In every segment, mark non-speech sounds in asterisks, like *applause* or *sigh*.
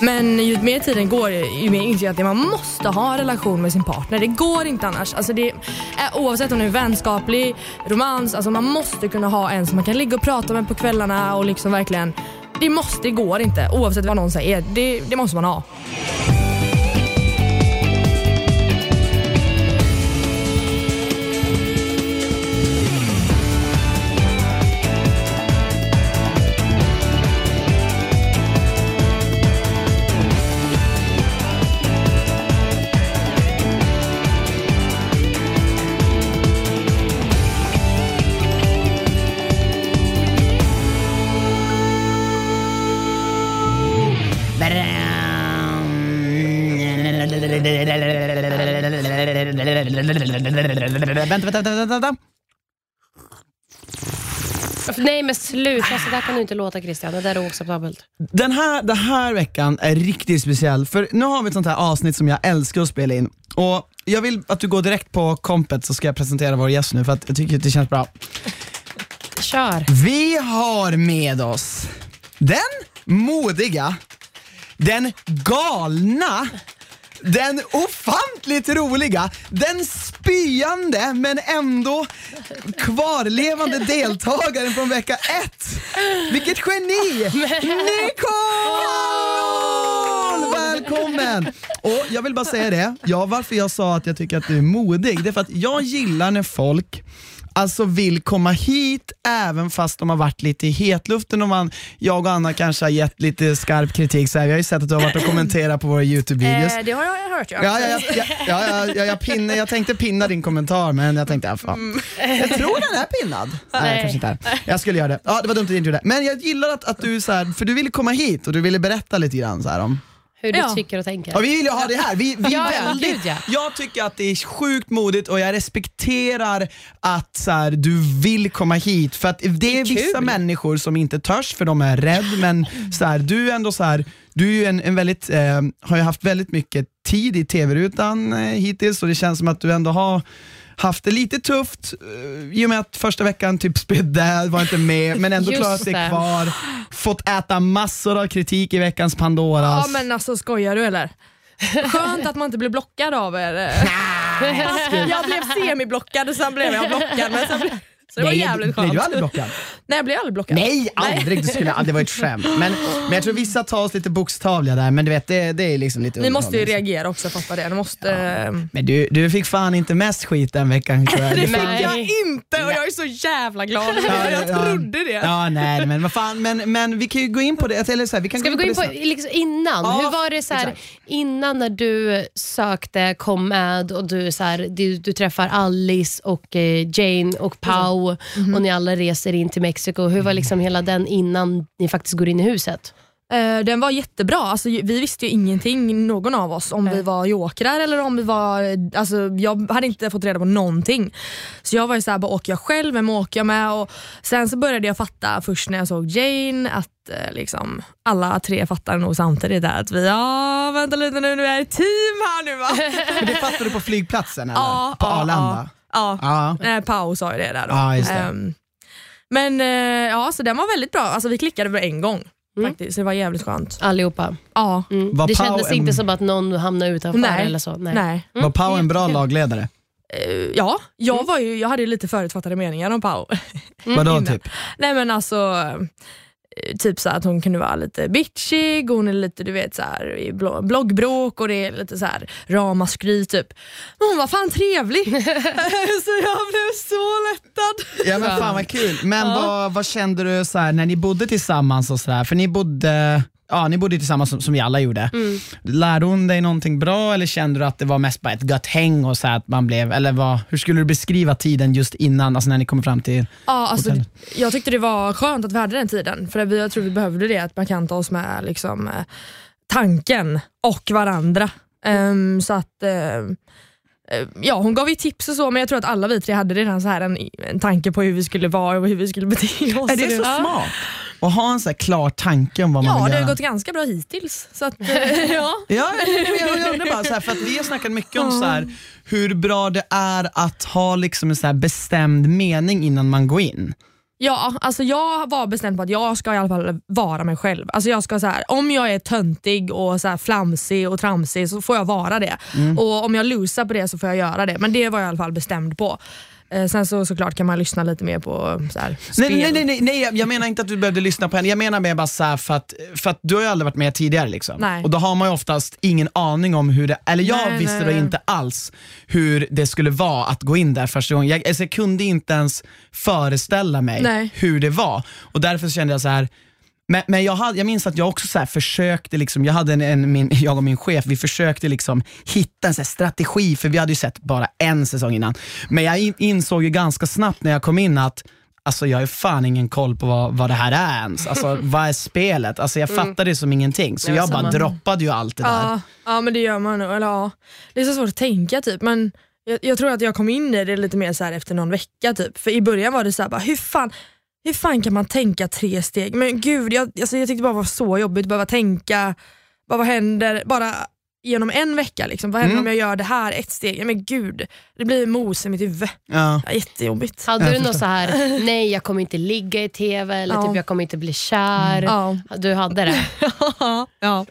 Men ju mer tiden går, ju mer inser jag att man måste ha en relation med sin partner. Det går inte annars. Alltså det är, oavsett om det är vänskaplig, romans, alltså man måste kunna ha en som man kan ligga och prata med på kvällarna och liksom verkligen det måste, det går inte oavsett vad någon säger. Det, det måste man ha. Vänta, vänta, vänta. vänta. Nej men sluta, så där kan du inte låta Christian. Det där är oacceptabelt. Den här, den här veckan är riktigt speciell, för nu har vi ett sånt här avsnitt som jag älskar att spela in. Och Jag vill att du går direkt på kompet så ska jag presentera vår gäst nu för att jag tycker att det känns bra. Kör. Vi har med oss den modiga, den galna, den ofantligt roliga, den spyande men ändå kvarlevande deltagaren från vecka ett. Vilket geni! Nicole! Välkommen! Och jag vill bara säga det, ja, varför jag sa att jag tycker att du är modig, det är för att jag gillar när folk alltså vill komma hit även fast de har varit lite i hetluften och man, jag och Anna kanske har gett lite skarp kritik. Så här, vi har ju sett att du har varit och kommenterat på våra YouTube-videos. Eh, det har jag hört ja. Ja, ja, ja, ja, ja, ja, jag, pinne, jag tänkte pinna din kommentar men jag tänkte, ja, fan. jag tror den är pinnad. Nej, kanske inte är. Jag skulle göra det. Ja, det var dumt att inte gjorde det. Men jag gillar att, att du, så här, för du ville komma hit och du ville berätta lite grann så här, om Hur du Ja. tycker och tänker. Ja, vi vill ju ha det här. Vi, vi *laughs* Ja, ja, väldigt, gud, ja. Jag tycker att det är sjukt modigt och jag respekterar att så här, du vill komma hit. För att det är kul. vissa människor som inte törs för de är rädda men så här, du är ändå så här, du är ju en, en väldigt, eh, har ju haft väldigt mycket tid i tv-rutan eh, hittills och det känns som att du ändå har haft det lite tufft eh, i och med att första veckan typ *laughs* spydde, var inte med, men ändå Just klarat sig det. kvar. Fått äta massor av kritik i veckans Pandoras. Ja men alltså skojar du eller? Skönt att man inte blir blockad av er. *laughs* *laughs* jag blev semiblockad och sen blev jag blockad. Men sen blev, så det var Nej, jävligt blir skönt. du aldrig blockad? *laughs* Nej jag blev aldrig blockad. Nej, aldrig. Du skulle, det var ett skämt. *laughs* Men, men jag tror vissa tar oss lite bokstavliga där, men du vet, det, det är liksom lite Ni måste ju reagera också, fattar det. Ni måste... Men du, du fick fan inte mest skit den veckan tror jag. *laughs* Det Du fick Nej. jag inte och jag är så jävla glad det. Jag ja. trodde det. Ja, nej, men vad fan, men, men vi kan ju gå in på det. Eller så här, vi kan Ska vi gå in på det sen. liksom innan? Ja, Hur var det så här, innan när du sökte kom med och du, så här, du, du träffar Alice och eh, Jane och Mhm. och ni alla reser in till Mexiko. Hur var liksom hela den innan ni faktiskt går in i huset? Eh, den var jättebra. Alltså, vi visste ju ingenting, någon av oss, om Nej. vi var jokrar eller om vi var... Alltså, jag hade inte fått reda på någonting. Så jag var ju såhär, bara, åker jag själv? Vem åker jag med? Och sen så började jag fatta först när jag såg Jane att eh, liksom, alla tre fattade nog samtidigt där att vi, ja vänta lite nu, nu är ett team här nu va? *laughs* Men det fattade du på flygplatsen eller? Ja, på ja, Arlanda? ja. Ja. Eh, Pau sa ju det där då. Ja, just det. Ehm, men eh, ja, så den var väldigt bra. Alltså, vi klickade över en gång faktiskt. Så det var jävligt skönt. Allihopa. Ja. Mm. Det Pau kändes en- inte som att någon hamnade utanför Nej. eller så? Nej. Nej. Var Pau en bra jättekul. lagledare? Eh, ja, jag, var ju, jag hade ju lite förutfattade meningar om Pau. Vadå *laughs* typ? Nej men alltså, typ så att hon kunde vara lite bitchig, hon är lite du vet så här, i blo- bloggbråk och det är lite så här ramaskri typ. Men hon var fan trevlig. *laughs* *laughs* så jag blev så lättad. Ja men fan vad kul. Men vad, vad kände du så här, när ni bodde tillsammans och sådär? För ni bodde, ja, ni bodde tillsammans som, som vi alla gjorde. Lärde hon dig någonting bra eller kände du att det var mest bara ett gött häng och så att man blev, eller vad, hur skulle du beskriva tiden just innan, alltså när ni kom fram till Ja, alltså, Hotell. jag tyckte det var skönt att vi hade den tiden. För vi, jag tror vi behövde det, att man kan ta oss med liksom, eh, tanken och varandra. Ehm, så att eh, Ja, hon gav ju tips och så men jag tror att alla vi tre hade redan så här en, en tanke på hur vi skulle vara och hur vi skulle bete oss. Är det så Ja. smart? Att ha en så här klar tanke om vad man Ja, vill det har göra? gått ganska bra hittills. Så att, *laughs* eh, ja. Ja, jag, undrar bara, så här, för att vi har snackat mycket om så här, hur bra det är att ha liksom en så här bestämd mening innan man går in. Ja, alltså jag var bestämd på att jag ska i alla fall vara mig själv. Alltså jag ska så här, om jag är töntig och så här flamsig och tramsig så får jag vara det. Mm. Och Om jag lusar på det så får jag göra det. Men det var jag i alla fall bestämd på. Eh, sen så såklart kan man lyssna lite mer på så här, spel. Nej, nej, nej, nej, jag- menar inte att du behövde lyssna på henne. Jag menar mer bara så här för att, för att du har ju aldrig varit med tidigare. Liksom. Nej. Och då har man ju oftast ingen aning om hur det, eller jag Nej, visste nej, då inte alls hur det skulle vara att gå in där första gången. Jag, alltså, jag kunde inte ens föreställa mig Nej. hur det var. Och därför kände jag så här men, men jag, hade, jag minns att jag också så här försökte, liksom, jag, hade en, en, min, *laughs* jag och min chef, vi försökte liksom hitta en strategi, för vi hade ju sett bara en säsong innan. Men jag in, insåg ju ganska snabbt när jag kom in att Alltså jag har fan ingen koll på vad, vad det här är ens. Alltså *laughs* vad är spelet? Alltså jag fattade det som ingenting. Så Ja, jag bara samma. droppade ju allt det där. Ja, ja men det gör man nog. Eller, ja. Det är så svårt att tänka typ. Men jag, jag tror att jag kom in i det lite mer så här efter någon vecka. Typ. För i början var det så här, bara, hur, fan, hur fan kan man tänka tre steg? Men gud, jag, alltså, jag tyckte det bara var så jobbigt att behöva tänka, bara, vad händer bara genom en vecka? Liksom. Vad händer Mm. om jag gör det här ett steg? Men gud, det blir mos i mitt huvud. Ja. Ja, jättejobbigt. Hade Jag du något så här, *laughs* nej jag kommer inte ligga i TV eller Ja. typ jag kommer inte bli kär. Ja. Du hade det. *laughs* ja.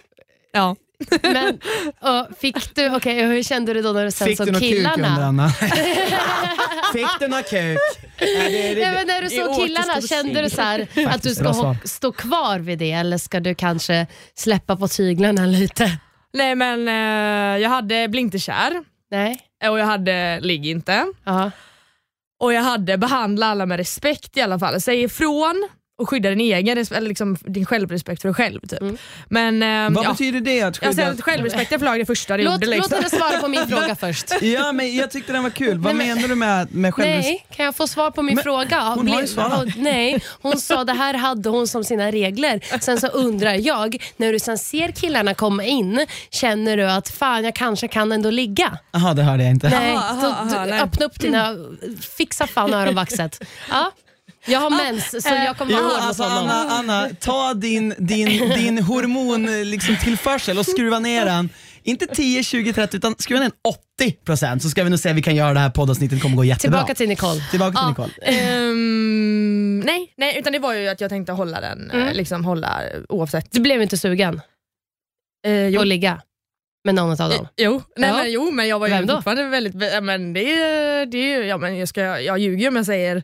ja. Men och fick du, okej hur kände du då när du sen Fick du såg någon kuk under killarna? Anna? *laughs* Fick du någon kuk? Nej, det- det- men när du såg killarna, kände du så här, att du ska stå kvar vid det eller ska du kanske släppa på tyglarna lite? Nej men eh, jag hade bli inte kär Nej? och jag hade ligg inte. Ja. Och jag hade behandla alla med respekt i alla fall. Säg ifrån och skydda din egen eller liksom din självrespekt för dig själv. Typ. Mm. Men ehm, Vad ja, betyder det? Att jag skydda... säger att självrespekten flög det första det Låt, gjorde. låt Liksom. henne svara på min *laughs* fråga först. Ja, men jag tyckte den var kul. Vad Nej, men- menar du med, med självrespekt? Nej, kan jag få svar på min Men fråga? hon har ju svarat. Nej, hon sa det här hade hon som sina regler. Sen så undrar jag, när du sen ser killarna komma in, känner du att fan jag kanske kan ändå ligga? Jaha, det hörde jag inte. Nej, Aha, aha, du, aha, nej. öppna upp dina, fixa fan öronvaxet. Ja. Jag har mens så jag kommer vara hård mot alltså honom. Anna, Anna, ta din, din, din hormon liksom, tillförsel och skruva ner den. Inte 10, 20, 30 utan skruva ner den 80 procent så ska vi nog se vi kan göra det här poddavsnittet kommer gå jättebra. Tillbaka till Nicole. Tillbaka till Ja. Nicole. Ehm, nej, nej, utan det var ju att jag tänkte hålla den, Mm. eh, liksom hålla oavsett. Du blev inte sugen Eh, jo. på att ligga med någon av dem? Eh, Jo, nej, Ja. men, jo, men jag var ju Vem då? fortfarande väldigt... ja, Men det, det, ja, men jag, ska, jag ljuger om jag säger...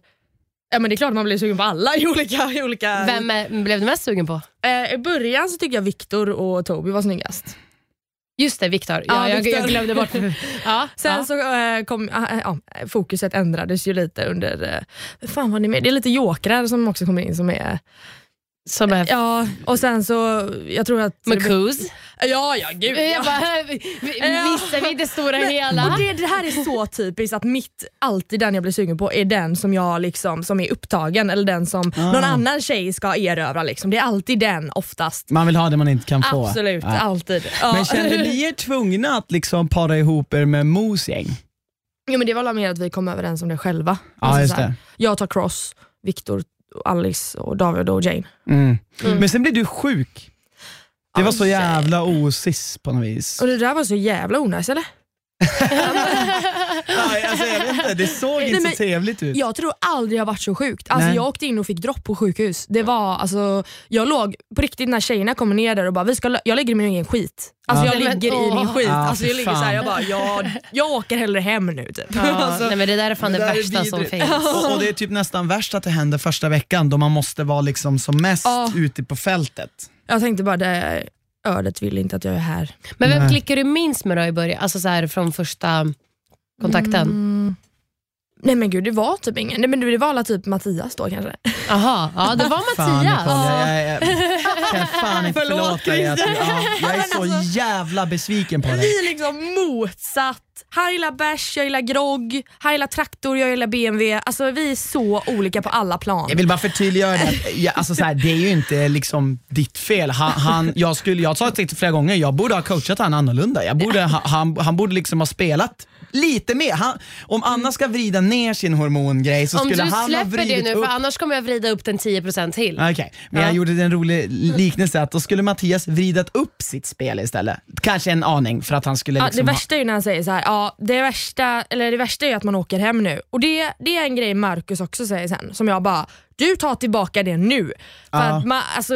Ja, men det är klart man blir sugen på alla i olika... I, olika Vem är, blev du mest sugen på? eh, I början så tyckte jag Viktor och Toby var snyggast. Just det, Viktor. Ja, Ja, jag, jag glömde bort. *laughs* Ja, Sen ja. så eh, kom eh, ja, fokuset ändrades ju lite under... Eh, fan vad ni med? Det är lite jokrar som också kommer in som är... Som är Ja, och sen så... Jag tror att... McCoos. Ja, ja gud. Ja. bara, missar vi det stora hela? Och det, det här är så typiskt att mitt, alltid den jag blir sugen på är den som jag liksom, som är upptagen eller den som Ah. någon annan tjej ska erövra. Liksom. Det är alltid den oftast. Man vill ha det man inte kan få. Absolut, Ja. alltid. Ja. Men kände ni er tvungna att liksom para ihop er med Mos gäng? jo, men det var mer att vi kom överens om det själva. Ja, Alltså här. Jag tar Cross, Viktor, Alice, och David och Jane. Mm. Mm. Men sen blev du sjuk. Det var så jävla osis på något vis. Och det där var så jävla onajs eller? Nej, alltså, jag vet inte, det såg inte men- så trevligt ut. Jag tror aldrig jag varit så sjukt. Alltså, Nej. jag åkte in och fick dropp på sjukhus. Det var, alltså, jag låg på riktigt när tjejerna kommer ner där och bara, vi ska, jag lägger i min egen skit. Alltså, Ja. Jag Men, ligger i min skit. Ja, alltså, jag ligger så här, jag bara, jag, jag åker hellre hem nu. Typ. Ja, *laughs* Alltså, nej, men det där är fan det, är värsta som finns. Och, och det är typ nästan värst att det händer första veckan då man måste vara liksom som mest Ja. ute på fältet. jag tänkte bara, det ödet vill inte att jag är här. Men vem Nej. klickar du minst med då i början? Alltså så här från första kontakten? Mm. Nej men gud, det var typ ingen. Nej, men det var alla typ Mattias då kanske. Jaha, ja det var Fan Mattias. Nicole, jag, jag, jag *laughs* kan fan inte Förlåt, förlåta dig. att Ja, jag är så Alltså- jävla besviken på dig. Vi är liksom motsatt. Han gillar bärs, jag gillar grogg, han gillar traktor, jag gillar BMW. Alltså vi är så olika på alla plan. Jag vill bara förtydliga det. alltså så här, det är ju inte liksom ditt fel. Han, han, jag, skulle, jag har sagt det flera gånger, jag borde ha coachat han annorlunda. Jag borde, ha- han, han borde liksom ha spelat lite mer. Han, om Anna ska vrida ner sin hormongrej så Om skulle du han ha släpper det vridit nu, upp för annars kommer jag vrida upp den 10% till. Okej, men jag Ja. gjorde en rolig liknelse att då skulle Mattias vridat upp sitt spel istället. Kanske en aning för att han skulle Ja, liksom det ha- värsta är ju när han säger så här, ja, det, värsta, eller det värsta är att man åker hem nu. Och Det, det är en grej Marcus också säger sen, som jag bara, du tar tillbaka det nu. För Ja. att man, alltså,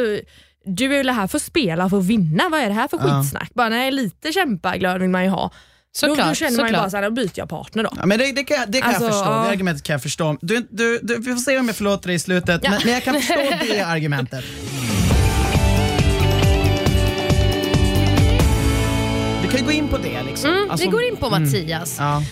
du är väl här för att spela, för att vinna. Vad är det här för Ja. skitsnack? Bara, nej, lite kämpaglöd vill man ju ha. Då, Såklart, då känner man ju bara såhär, då byter jag partner då. Ja, men det, det kan, jag- det kan Alltså, jag förstå, ja. det argumentet kan jag förstå. Du, du, du, vi får se om jag förlåter dig i slutet, Ja. men, men jag kan förstå *laughs* det argumentet. Vi kan ju gå in på det. Liksom. Mm, Alltså- vi går in på Mattias. Ja.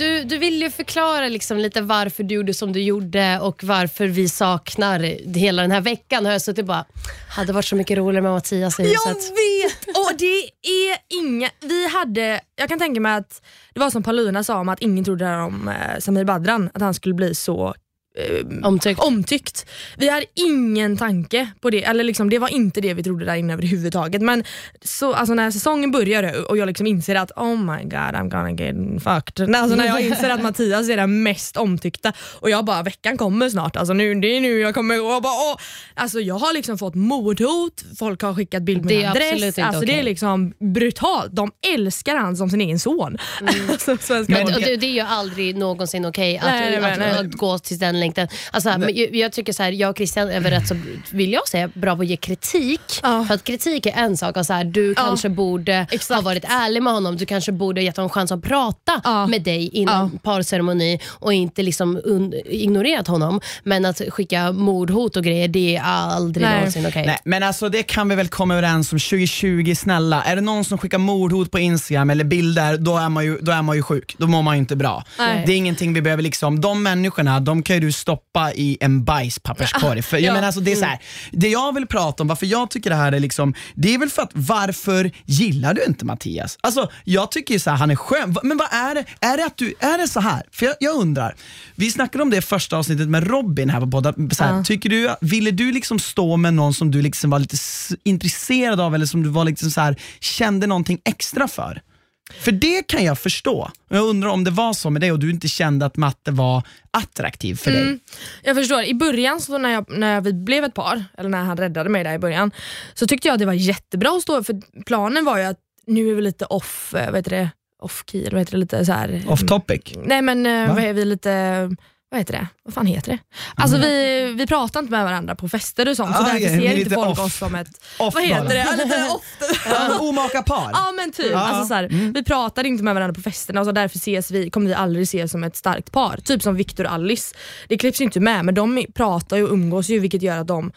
Du, du vill ju förklara liksom lite varför du gjorde som du gjorde och varför vi saknar hela den här veckan. Har jag suttit bara, hade varit så mycket roligare med Mattias i Jag huset. vet! Och det är inga... Vi hade, jag kan tänka mig att det var som Paulina sa om att ingen trodde det här om eh, Samir Badran, att han skulle bli så eh, Omtyckt. omtyckt. Vi hade ingen tanke på det, eller liksom, det var inte det vi trodde där inne överhuvudtaget. Men så, alltså, när säsongen började och jag liksom inser att oh my god I'm gonna get fucked. Alltså, när jag *laughs* inser att Mattias är den mest omtyckta och jag bara veckan kommer snart, alltså, nu, det är nu jag kommer och bara, åh. Alltså, Jag har liksom fått mordhot, folk har skickat bild Det min adress. absolut inte alltså, Det är liksom brutalt. De älskar han som sin egen son. *laughs* alltså, svenska Men, det, det är ju aldrig någonsin okej att, Nej, nej, att, nej. att gå till den längden. Alltså, men jag, jag tycker så här, jag och Christian är väl rätt så, vill jag säga, bra på att ge kritik. Ja. För att kritik är en sak. Och så här, du Ja. kanske borde ha Exakt. varit ärlig med honom. Du kanske borde ha gett honom chans att prata Ja. med dig innan Ja. parceremoni och inte liksom un, ignorerat honom. Men att skicka mordhot och grejer, det är aldrig Nej. någonsin okej. Nej, men alltså det kan vi väl komma överens om 2020, snälla. Är det någon som skickar mordhot på Instagram eller bilder, då är man ju, då är man ju sjuk. Då mår man ju inte bra. Nej. Det är ingenting vi behöver liksom, de människorna, de kan ju du stoppa i en bajspapperskorg. För, jag Ja. menar, alltså, det, är så här, det jag vill prata om, varför jag tycker det här är liksom, det är väl för att varför gillar du inte Mattias? Alltså jag tycker ju så här, han är skön, men vad är det? Är det, att du, är det så här? För jag, jag undrar, vi snackade om det i första avsnittet med Robin här på podden. Så här, Ja. Tycker du, ville du liksom stå med någon som du liksom var lite intresserad av eller som du var liksom så här, kände någonting extra för? För det kan jag förstå. Jag undrar om det var så med dig och du inte kände att matte var attraktiv för dig. Mm. Jag förstår. I början så när, jag, när vi blev ett par, eller när han räddade mig där i början, så tyckte jag att det var jättebra att stå, för planen var ju att nu är vi lite off, eh, vad heter det, off key, eller vad heter det, lite så här, Off topic. Nej men eh, Va? vad är vi lite, vad heter det? Vad fan heter det? Alltså vi, vi pratar inte med varandra på fester och sånt, så Ah, därför okej, ni är ser inte folk off. oss som ett, Off vad heter bara. det? Lite off. *laughs* Omaka par. Ja men typ. Ja, Alltså, så här, mm. Vi pratar inte med varandra på festerna och så därför ses vi, kommer vi aldrig ses som ett starkt par. Typ som Victor och Alice. Det klipps ju inte med men de pratar och umgås ju vilket gör att de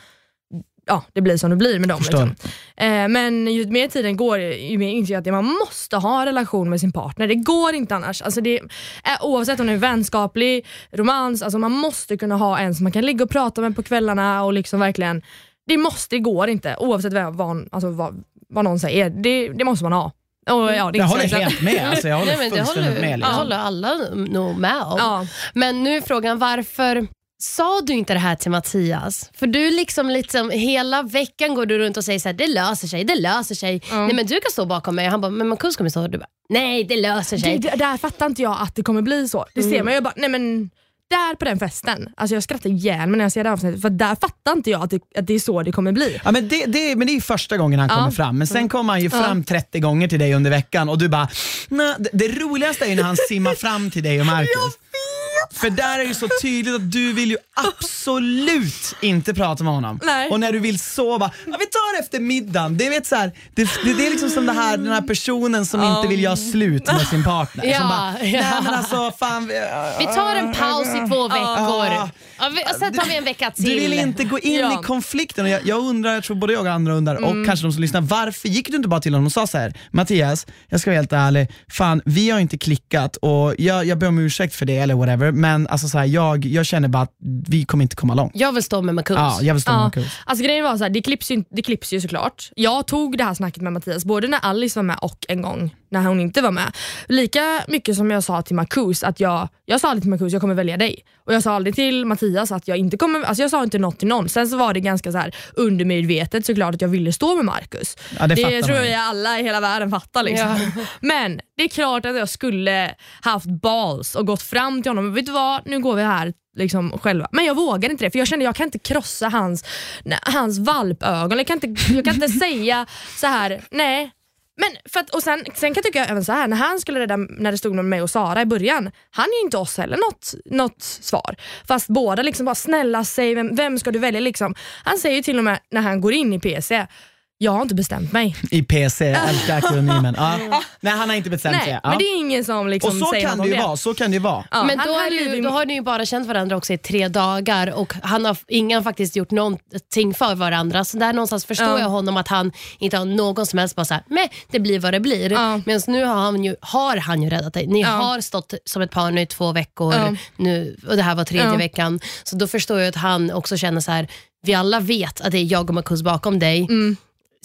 Ja, det blir som det blir med dem. Liksom. Eh, men ju mer tiden går, ju mer inser jag att man måste ha en relation med sin partner. Det går inte annars. Alltså det, är, oavsett om det är vänskaplig, romans, alltså man måste kunna ha en som man kan ligga och prata med på kvällarna och liksom verkligen Det måste, det går inte oavsett vad, vad, alltså vad, vad någon säger. Det, det måste man ha. Och, ja, det Jag inte håller helt med. Alltså, jag håller Nej, men det fullständigt håller, med. Liksom. håller alla nog med om. Ja. Men nu är frågan varför sa du inte det här till Mattias? För du liksom, liksom hela veckan går du runt och säger så här, det löser sig, det löser sig. Nej men du kan stå bakom mig. Han bara, men Marcus kommer stå och du bara, nej det löser Det, sig. det, där fattar inte jag att det kommer bli så. Det ser man ju bara, nej men där på den festen, alltså jag skrattar ihjäl mig när jag ser det här avsnittet för där fattar inte jag att det, att det är så det kommer bli. Ja, men, det, det, men det är första gången han Ja. kommer fram, men sen kommer han ju fram 30 gånger till dig under veckan och du bara, det, det roligaste är ju när han simmar fram till dig och *laughs* Marcus. För där är det så tydligt att du vill ju absolut inte prata med honom. Nej. Och när du vill sova, ja, vi tar efter middagen. Det, vet, så här, det, det, det är liksom som det här, den här personen som inte vill göra slut med sin partner. Ja, som bara, nej men alltså fan. Vi, Vi tar en paus i två veckor. Ja, vi, och sen tar vi en vecka till. Du vill inte gå in Ja. i konflikten och jag, jag undrar, jag tror både jag och andra undrar Mm. och kanske de som lyssnar, varför gick du inte bara till honom och sa så här: Mattias, jag ska vara helt ärlig, fan vi har inte klickat och jag, jag ber om ursäkt för det eller whatever men alltså så här, jag, jag känner bara att vi kommer inte komma långt. Jag vill stå med Marcus. Ja, jag vill stå med Marcus. alltså grejen var så här, det klipps, ju, det klipps ju såklart. Jag tog det här snacket med Mattias både när Alice var med och en gång när hon inte var med. Lika mycket som jag sa till Marcus att jag, jag sa aldrig till Marcus jag kommer välja dig. Och jag sa aldrig till Mattias att jag inte kommer, alltså jag sa inte något till någon. Sen så var det ganska så här undermedvetet såklart att jag ville stå med Marcus. Ja, det fattar tror jag alla i hela världen fattar. Liksom. *laughs* Men det är klart att jag skulle haft balls och gått fram till honom. Vet du vad, nu går vi här liksom själva. Men jag vågar inte det för jag kände jag kan inte krossa hans, hans valpögon. Jag kan inte, jag kan inte *laughs* säga så här: nej men för att, och sen, sen kan jag tycka även så här, när han skulle rädda, när det stod med mig och Sara i början, han ger inte oss heller något, något svar. Fast båda liksom bara, snälla säg vem, vem ska du välja? Liksom. Han säger till och med när han går in i PC, jag har inte bestämt mig. I PC, *laughs* älskar akronymen. Ja. Nej, han har inte bestämt Nej, sig. Ja. men det är ingen som liksom och så säger kan något det om ju vara. Så kan det ju vara. Ja, Men han då har, i- då har ni ju bara känt varandra också i tre dagar och han har, ingen har faktiskt gjort någonting för varandra. Så där någonstans förstår Ja. jag honom att han inte har någon som helst bara såhär, men det blir vad det blir. Ja. Medan nu har han, ju, har han ju räddat dig. Ni Ja. har stått som ett par nu i två veckor Ja. nu, och det här var tredje Ja. veckan. Så då förstår jag att han också känner så här. vi alla vet att det är jag och Marcus bakom dig.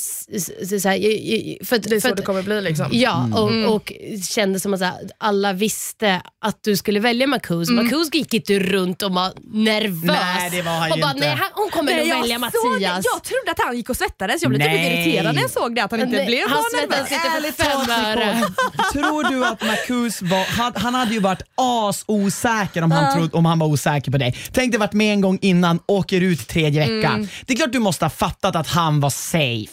Så här, för, att- Mm. Det är för så att- det kommer bli. Liksom. Ja, och, och kände som att så här, alla visste att du skulle välja Marcus. Mm. Marcus gick inte runt och var nervös. Nej, det var han och bara, inte. Nej, han, hon kommer Nej, nog jag, välja Mattias. jag trodde att han gick och svettades. Jag blev typ Nej. lite irriterad när jag såg det, att han inte Nej, blev han nervös. för Ärligt fem talat, *laughs* Tror du att Marcus var, han, han hade ju varit asosäker om han, trodde, om han var osäker på dig. Tänk dig varit med en gång innan, åker ut tredje veckan. Mm. Det är klart du måste ha fattat att han var safe.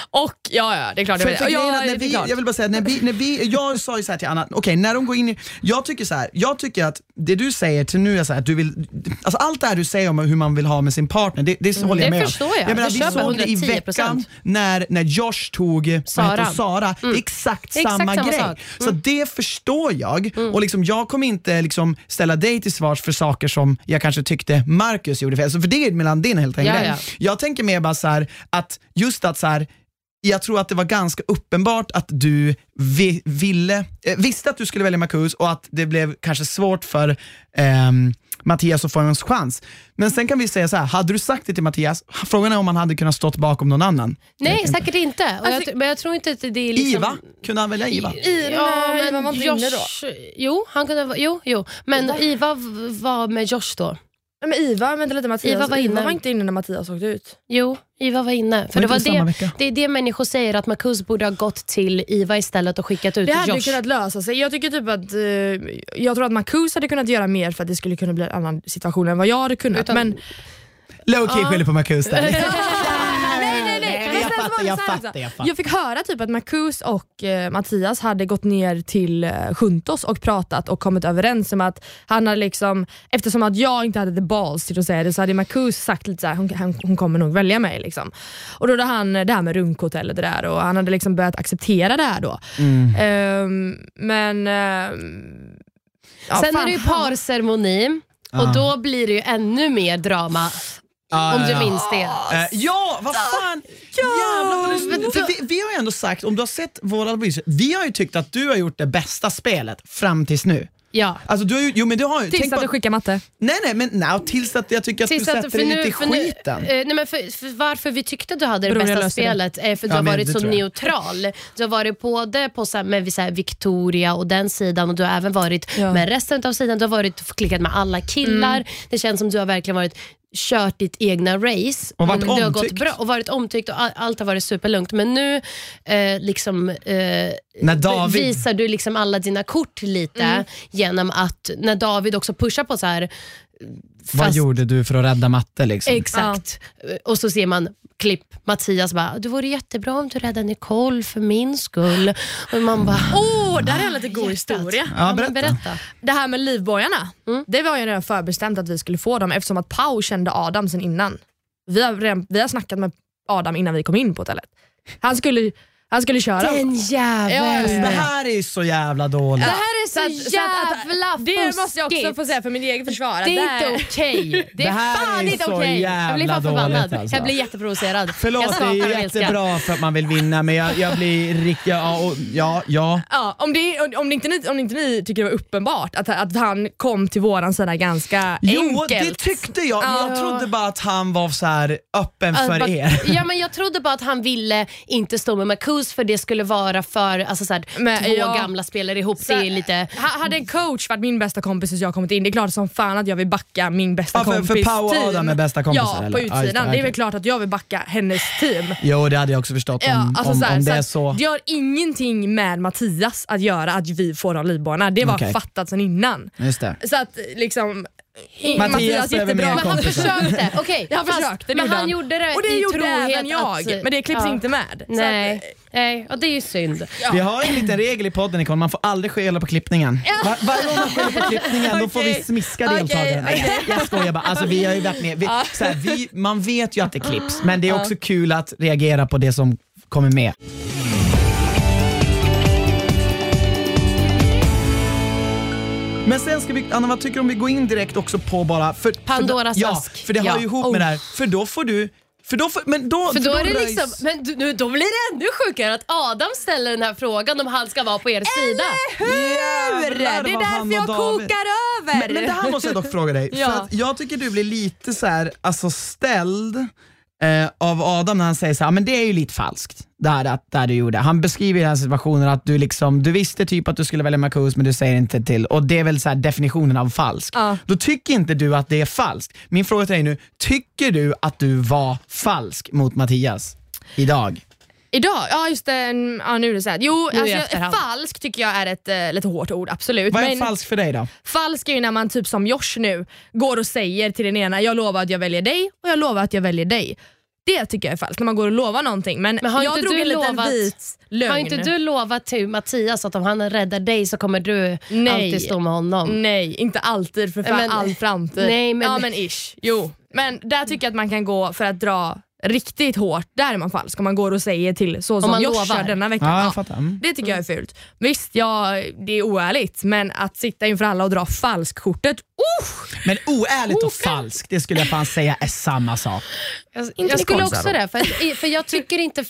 Och ja, ja, det är klart. För, jag för ja, när vi, klart. vill bara säga, när vi, när vi, jag sa ju så här till Anna, okej när de går in i, jag tycker så här, jag tycker att det du säger till nu är så här, att du vill, alltså allt det här du säger om hur man vill ha med sin partner, det, det håller jag Mm, det med förstår om. jag. jag menar, vi såg det i 110%. veckan när, när Josh tog Sara. Sara. Är exakt, Exakt samma, samma grej. sak. Så det förstår jag och liksom, jag kommer inte liksom ställa dig till svars för saker som jag kanske tyckte Marcus gjorde fel, så för det är mellan din helt enkelt. Ja, ja. Jag tänker mer bara så här, att just att så här, jag tror att det var ganska uppenbart att du vi, ville, eh, visste att du skulle välja Marcus och att det blev kanske svårt för ehm, Mattias att få en chans. Men sen kan vi säga så här, hade du sagt det till Mattias, frågan är om han hade kunnat stått bakom någon annan. Nej, säkert inte. Och Alltså- jag, men jag tror inte att det är liksom... Iva, kunde han välja Iva? I, nej, Iva var inte inne då. Jo, han kunde, jo, jo. men Iva var med Josh då. Nej, Men Iva, vänta lite Mattias. Iva var inne. var inte inne när Mattias åkte ut. Jo, Iva var inne. För Var det, var det det, är det människor säger, att Marcus borde ha gått till Iva istället och skickat ut Det hade Josh. kunnat lösa sig. Jag tycker typ att eh, jag tror att Marcus hade kunnat göra mer för att det skulle kunna bli en annan situation än vad jag hade kunnat. Utan- men Low key skyller på Marcus där. *laughs* *laughs* fattar, jag fattar, jag fattar. Jag fick höra typ att Marcus och eh, Mattias hade gått ner till eh, Juntos och pratat och kommit överens om att han hade liksom, eftersom att jag inte hade the balls till att säga det så hade Marcus sagt lite såhär, hon, han, hon kommer nog välja mig. Liksom. Och då hade han det här med runkhotell och det där och han hade liksom börjat acceptera det här då. Mm. Ehm, men... ehm, ja, Sen fan, är det ju parceremoni och då blir det ju ännu mer drama. Ja, om du ja. minns det. Eh, ja, vad fan! Jävlar vad du, för vi, vi har ju ändå sagt, om du har sett våra analyser, vi har ju tyckt att du har gjort det bästa spelet fram tills nu. Ja. Alltså du har ju, jo men du har ju, Tills tänk att på, du skickar matte. nej nej men nej, tills att jag tycker att Tills du att- sätter dig lite i för nu, skiten. eh, nej men för, för varför vi tyckte att du hade det Beror jag bästa löser det. spelet är för att du Ja, har men varit det så tror jag. neutral. Du har varit både på så här, med så här, Victoria och den sidan och du har även varit Ja. med resten av sidan. Du har varit klickat med alla killar. Mm. Det känns som du har verkligen varit kört ditt egna race. Och varit det har gått bra och varit omtyckt och all, allt har varit superlugnt. Men nu eh, liksom, eh, David- visar du liksom alla dina kort lite Mm. genom att när David också pushar på så här Vad fast- gjorde du för att rädda matte liksom? Exakt. Och så ser man klipp, Mattias bara, det vore jättebra om du räddade Nicole för min skull. Och man bara, Åh, oh, där är en lite god historia. Ja, berätta. berätta. Det här med livbojarna, Mm. det var ju redan förbestämt att vi skulle få dem eftersom att Pau kände Adam sen innan. Vi har, redan, vi har snackat med Adam innan vi kom in på hotellet. Han skulle, han skulle köra. Den jäveln. Ja, Det här är ju så jävla dåligt. Det här är så, Så att- så att- jävla Det måste jag också få säga för min egen försvar. Det är inte okej. Det *laughs* Det är här fan är inte okej. Jag blir jävla fan förbannad. alltså. Jag blir jätteprovocerad. jag Förlåt, det skakar är jättebra för att man vill vinna men jag, jag blir riktigt, ja, ja, ja. Ja, om, det, om, det inte ni, om inte ni tycker det var uppenbart att, att han kom till våran sida ganska Jo, enkelt. det tyckte jag. men Jag Ja. trodde bara att han var så här öppen för er. Ja, men jag trodde bara att han ville inte stå med Marcus för det skulle vara för alltså, så här, Men, två ja. gamla spelare ihop. Så- det är lite... Ha- Hade en coach varit min bästa kompis tills jag kommit in, det är klart som fan att jag vill backa min bästa Ja, för- för kompis Pau och. Adam är bästa kompisar, Ja, eller? på Ja, utsidan. det, det, är väl klart att jag vill backa hennes team. Jo, det hade jag också förstått om, Ja, alltså om, här, om det är så. Det har ingenting med Mattias att göra att vi får de livbarna. Det var Okej. fattat sen innan. Just det. Så att liksom, Mattias behöver mer jättebra. Men han kompisar. försökte. *laughs* Okej, försökte, det men han han. gjorde det Och det i gjorde även jag, att- men det klipps ja. inte med. Så Nej, Att, nej, och det är ju synd. Vi har en liten regel i podden Nicole, man får aldrig skälla på klippningen. Var, varje gång man skäller på klippningen då får vi smiska deltagarna. okej. Jag *laughs* skojar bara, alltså, vi har ju varit med. Vi, så här, vi, man vet ju att det klipps men det är också kul att reagera på det som kommer med. Men sen ska vi, Anna vad tycker du om vi går in direkt också på bara... För, Pandoras för, Ja, ask. för det har Ja. ju ihop med det här. För då får du... För då, får, men då, För då är det röjs- liksom, men du, nu, då blir det ännu sjukare att Adam ställer den här frågan om han ska vara på er sida. Hur? Det är därför jag David- kokar över. Men, men det här måste jag dock fråga dig. Ja. För att jag tycker du blir lite så här, alltså ställd eh, av Adam när han säger så här, men det är ju lite falskt. Det här, att, det här du gjorde. Han beskriver den här situationen att du, liksom, du visste typ att du skulle välja Marcus men du säger inte till. Och det är väl så definitionen av falsk. Ja. Då tycker inte du att det är falskt. Min fråga till dig nu, tycker du att du var falsk mot Mattias idag? Idag? Ja just det, ja, nu är det så här. Jo, Nu alltså, falsk tycker jag är ett eh, lite hårt ord, absolut. Vad är Men falskt för dig då? falsk är ju när man typ som Josh nu går och säger till den ena, jag lovar att jag väljer dig och jag lovar att jag väljer dig. Det tycker jag är falskt, när man går och lovar någonting. Men, Men har jag inte drog du en liten lovat- vit lögn. Har inte du lovat till Mattias att om han räddar dig så kommer du Nej. alltid stå med honom? Nej, inte alltid för fan, Men- all framtid. Nej, men- Ja men ish. Jo. Men där tycker jag att man kan gå för att dra riktigt hårt, där är man falsk. Om man går och säger till så som Josh lovar. gör denna veckan. Ja, jag Ja. Mm. det tycker jag är fult. Visst, ja, det är oärligt, men att sitta inför alla och dra falskkortet! Men oärligt och falskt, det skulle jag fan säga är samma sak. Jag, Inte jag skulle också det, för, för jag tycker inte,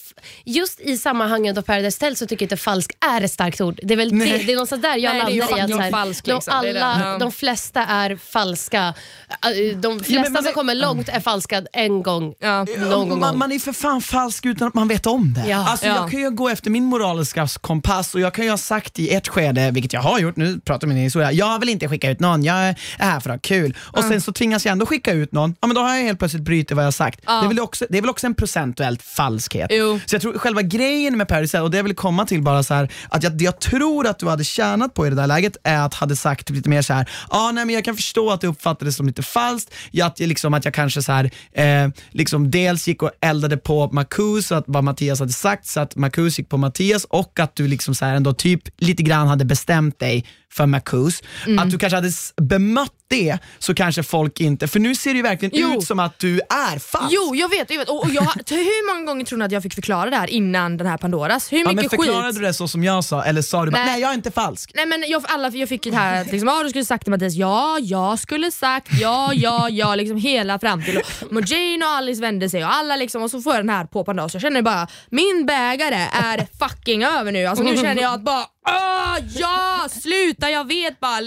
just i sammanhanget av Paradise Hotel så tycker jag inte falsk är ett starkt ord. Det är väl det, det är någonstans där jag Nej, landar i att fucking så här, falsk, de, liksom. Alla, Ja. de flesta är falska. Äh, De flesta men det- som kommer långt är falska en gång, Ja. någon gång. man, man är för fan falsk utan att man vet om det. Ja. Alltså, Ja. Jag kan ju gå efter min moraliska kompass och jag kan ju ha sagt i ett skede, vilket jag har gjort, nu pratar min historia, jag vill inte skicka ut någon, jag är här för att ha kul. Och sen så tvingas jag ändå skicka ut någon, ja men då har jag helt plötsligt brutit vad jag sagt. Det, är väl också, det är väl också en procentuellt falskhet. Jo. Så jag tror själva grejen med Paris och det jag vill komma till bara så här, att jag, det jag tror att du hade tjänat på i det där läget är att hade sagt lite mer så här, ah, nej men jag kan förstå att det uppfattades som lite falskt, ja, att, jag liksom, att jag kanske så här, eh, liksom dels gick och eldade på Marcus, att vad Mattias hade sagt, så att Marcus gick på Mattias och att du liksom så här ändå typ lite grann hade bestämt dig för Marcus. Mm. Att du kanske hade bemött det så kanske folk inte, för nu ser det ju verkligen Jo. ut som att du är falsk. Jo, jag vet. Jag vet. Och, och jag, hur många gånger tror ni att jag fick förklara det här innan den här Pandoras? Hur Ja, men mycket förklarade skit? du det så som jag sa eller sa du bara, Nej. nej jag är inte falsk? Nej, men jag, alla, jag fick det här liksom, ah, du skulle sagt till Mattias, ja, jag skulle sagt, ja, ja, ja, liksom hela fram till och Jane och Alice vände sig och alla liksom, och så får jag den här på Pandoras. Jag känner bara, min bägare är fucking över nu. Alltså, nu känner jag att bara, Ah, ja, sluta, jag vet bara,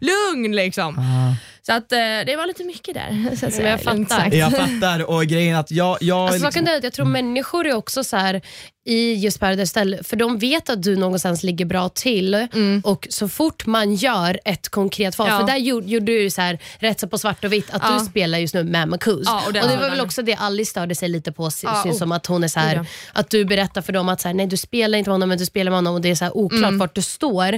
lugn liksom. Ah. Så att eh, det var lite mycket där. *laughs* Så att säga, jag fattar. Jag fattar och grejen att jag... jag Alltså, liksom, saken är att jag tror människor är också så här i just Paradise Hotel, för de vet att du någonstans ligger bra till och så fort man gör ett konkret val, Ja. för där gjorde, gjorde du så här, rätt så på svart och vitt att Ja. du spelar just nu med Marcus. Ja, och och, det- var väl också det Alice störde sig lite på, Ja, syns oh. som att hon är så här, Ja. att du berättar för dem att så här, nej du spelar inte med honom men du spelar med honom och det är så här oklart Mm. vart du står.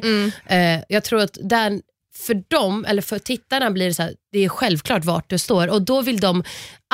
Eh, jag tror att där för dem, eller för tittarna blir det så här, det är självklart vart du står och då vill de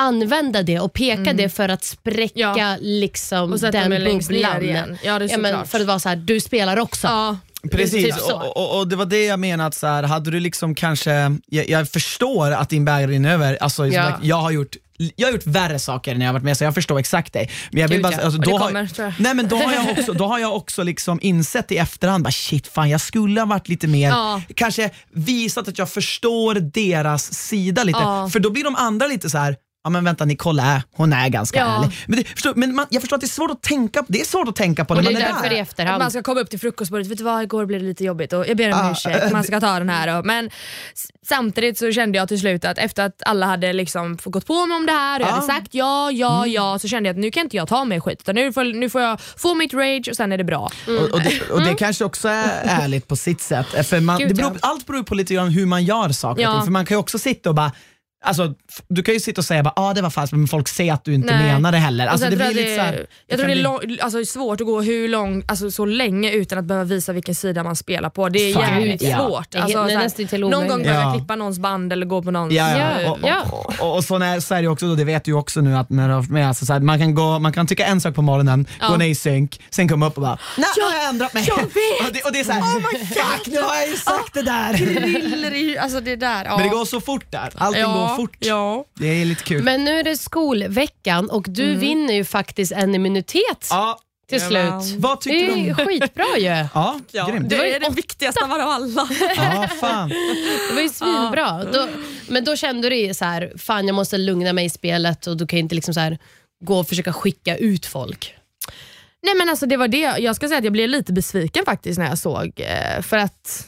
använda det och peka det för att spräcka Ja. liksom den bubblan. igen. Ja, det är ja, men för att vara så här, du spelar också. Ja. Precis, Typ och, och, och det var det jag menade, att så här, hade du liksom kanske, jag, jag förstår att din bägare rinner över, alltså, Ja. jag har gjort jag har gjort värre saker när jag har varit med så jag förstår exakt dig. Men jag vill Gud, bara, alltså, då, har, kommer, jag. nej, men då har jag *laughs* också, då har jag också liksom insett i efterhand, bara, shit fan jag skulle ha varit lite mer, Ja. kanske visat att jag förstår deras sida lite. Ja. För då blir de andra lite så här. Ja men vänta Nicole är, hon är ganska Ja. ärlig. Men, det, förstår, men man, jag förstår att det är svårt att tänka på, det är svårt att tänka på Och när det man är är därför där. i Att efterhand. man ska komma upp till frukostbordet, vet du vad, igår blev det lite jobbigt och jag ber om Ah, ursäkt, man ska ta den här. Och, men s- samtidigt så kände jag till slut att efter att alla hade liksom fått gått på mig om det här och jag hade Ah. sagt ja, ja, ja, så kände jag att nu kan inte jag ta mig skit utan nu får, nu får jag få mitt rage och sen är det bra. Och, och, det, och det kanske också är ärligt på sitt sätt. För man, Gud, det beror, ja. Allt beror på lite grann hur man gör saker och Ja. ting. För man kan ju också sitta och bara Alltså, du kan ju sitta och säga att ah, det var falskt, men folk ser att du inte Nej. menar det heller. Alltså, det blir jag lite så här, jag tror det är lång, alltså, svårt att gå hur lång, alltså, så länge utan att behöva visa vilken sida man spelar på. Det är Fan, jävligt ja. svårt. Det är Alltså, det är så här, nästan till någon gång behöver Ja. jag klippa någons band eller gå på någons... Ja, ja. Ja, Och, och, och, och så, när, så är det också, då, det vet du ju också nu, att när du har haft med, alltså, så här, man, kan gå, man kan tycka en sak på morgonen, Ja. gå ner i synk, sen komma upp och bara Nej, jag har ändrat mig. jag vet. *laughs* Och det, och det är såhär, oh fuck nu har jag ju sagt det där. Griller i, alltså det där. Men det går så fort där, allting ja, fort. Ja. Det är lite kul. Men nu är det skolveckan och du vinner ju faktiskt en immunitet ja, till slut. vad Det tyckte du om skitbra ju. *laughs* Ja, Ja, grymt. det är det viktigaste av alla. Ja, fan. Det var ju svinbra. Då, men då kände du ju så här, fan jag måste lugna mig i spelet och du kan inte liksom så här, gå och försöka skicka ut folk. Nej men alltså det var det, jag ska säga att jag blev lite besviken faktiskt när jag såg, eh, för att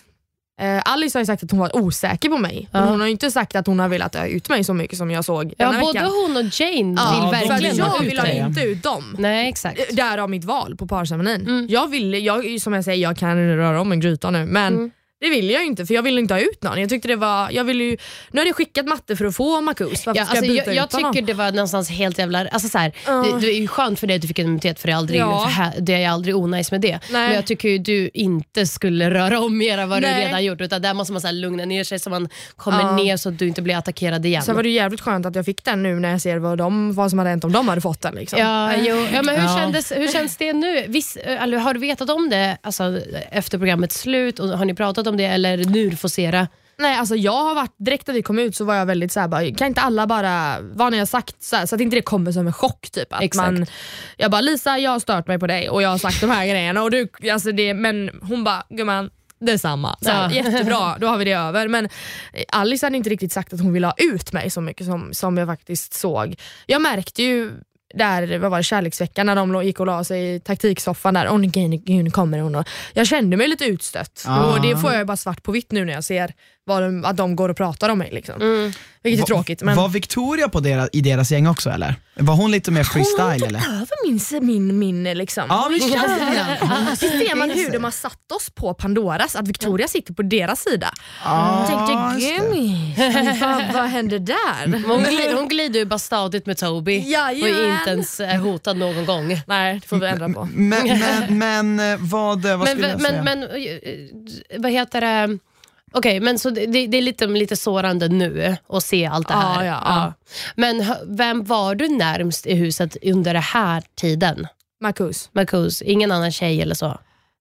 eh, Alice har ju sagt att hon var osäker på mig, men hon har ju inte sagt att hon har velat ha ut mig så mycket som jag såg Ja, denna både veckan. hon och Jane Ja, vill verkligen ha jag ut vill ha dig. inte ut dem. Nej, exakt. Därav mitt val på parceremonin. Mm. Jag ville, jag, som jag säger, jag kan röra om en gryta nu men Mm. Det ville jag ju inte för jag ville inte ha ut någon. Jag tyckte det var, jag ville ju, nu hade jag skickat matte för att få Marcus, varför Ja, ska alltså, jag byta jag, jag ut honom? tycker det var någonstans helt jävla... Alltså, så här, Ja. det, det är ju skönt för dig att du fick en immunitet för det är, aldrig, Ja. för här, det är aldrig onajs med det. Nej. Men jag tycker ju du inte skulle röra om mer än vad du Nej. redan gjort. Utan där måste man så här, lugna ner sig så man kommer Ja. ner så att du inte blir attackerad igen. Sen var det jävligt skönt att jag fick den nu när jag ser vad, de, vad som hade hänt om de hade fått den. Liksom. Ja, jo. ja, men hur, Ja. Kändes, hur känns det nu? Viss, eller, har du vetat om det alltså, efter programmets slut? Och har ni pratat om det eller nu du får se det? Nej, alltså jag har varit, direkt när vi kom ut så var jag väldigt såhär, bara, kan inte alla bara, vad ni har sagt, så, här, så att inte det kommer som en chock. Typ. Att Exakt. man, jag bara, Lisa jag har stört mig på dig och jag har sagt de här grejerna. Och du, alltså det, men hon bara, gumman detsamma. Så Ja. Jättebra, *laughs* då har vi det över. Men eh, Alice hade inte riktigt sagt att hon ville ha ut mig så mycket som, som jag faktiskt såg. Jag märkte ju där, vad var det, kärleksveckan när de gick och la sig i taktiksoffan där. Åh gud, nu kommer hon. Och jag kände mig lite utstött. Ah. Och det får jag bara svart på vitt nu när jag ser vad de, att de går och pratar om mig. Liksom. Vilket är Va- tråkigt. Men Var Victoria på deras, i deras gäng också eller? Var hon lite mer hon freestyle tog eller? över min, min, min liksom. Ja, men *laughs* Visst ser man hur de har satt oss på Pandoras, att Victoria sitter på deras sida. Ja, Jag tänkte, just det. gummi, vad, vad hände där? Men Hon glider, hon glider ju bara stadigt med Toby och Jajamän. är inte ens eh, hotad någon gång. Nej, det får vi ändra på. Men, men, men eh, vad, vad Men, skulle jag men, säga? men eh, vad heter det? Okej, men så det, det är lite, lite sårande nu att se allt det här. Ja, ja, ja. Men vem var du närmst i huset under den här tiden? Marcus. Marcus, ingen annan tjej eller så?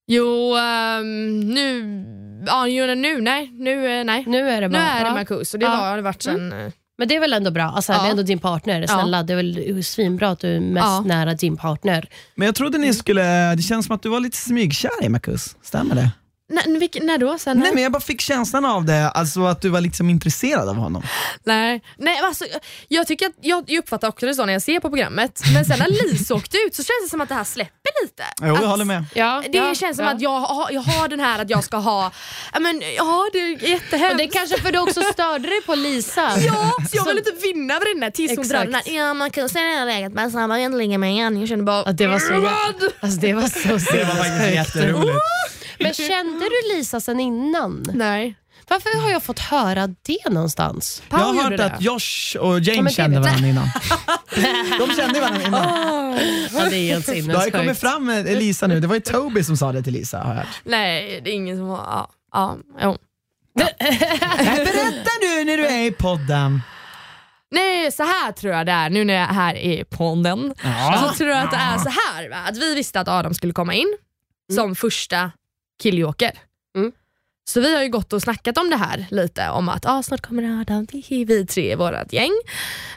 Jo, ehm, nu, ja, jo, nu, nej, nu, eh, nej. Nu är det Nu bara... är det ja. Marcus och det Ja. var, har det varit sen... eh, Men det är väl ändå bra? Alltså, Det är Ja. ändå din partner. Snälla, det är väl svinbra att du är mest Ja. nära din partner. Men jag trodde ni skulle, det känns som att du var lite smygkär i Marcus, stämmer det? När, vilken, när då? Sen, Nej men jag bara fick känslan av det, alltså att du var liksom intresserad av honom. Nej, nej alltså, jag, tycker att, jag, jag uppfattar också det så när jag ser på programmet, men sen när Lisa åkte ut så känns det som att det här släpper lite. Jo jag att, håller med. Ja, Det ja, känns som ja. att jag har, jag har den här att jag ska ha, ja men ja det är jättehemskt. Och det är kanske för du också störde dig på Lisa. Ja, så jag Så- vill inte vinna över den där tills hon drar den Exakt. där, ja man kan säga det här läget men sen var jag inte ligga med igen. Jag kände bara, Ja, det var så alltså, det var så Det var faktiskt jätteroligt. Men kände du Lisa sen innan? Nej. Varför har jag fått höra det någonstans? Jag har hört gjorde att det. Josh och James men det kände vet jag. varandra innan. *laughs* De kände varandra innan. Ja, det är helt Det har ju kommit sinnessjukt. fram med Lisa nu, det var ju Toby som sa det till Lisa har jag hört. Nej, det är ingen som har, ja, ja, jo. *laughs* Berätta nu när du är i podden. Nej, så här tror jag det är nu när jag är här i podden. Ja. Så tror jag att det är så här va? att vi visste att Adam skulle komma in som första killjoker. Mm. Så vi har ju gått och snackat om det här lite, om att ah, snart kommer Adam, vi tre i vårt gäng.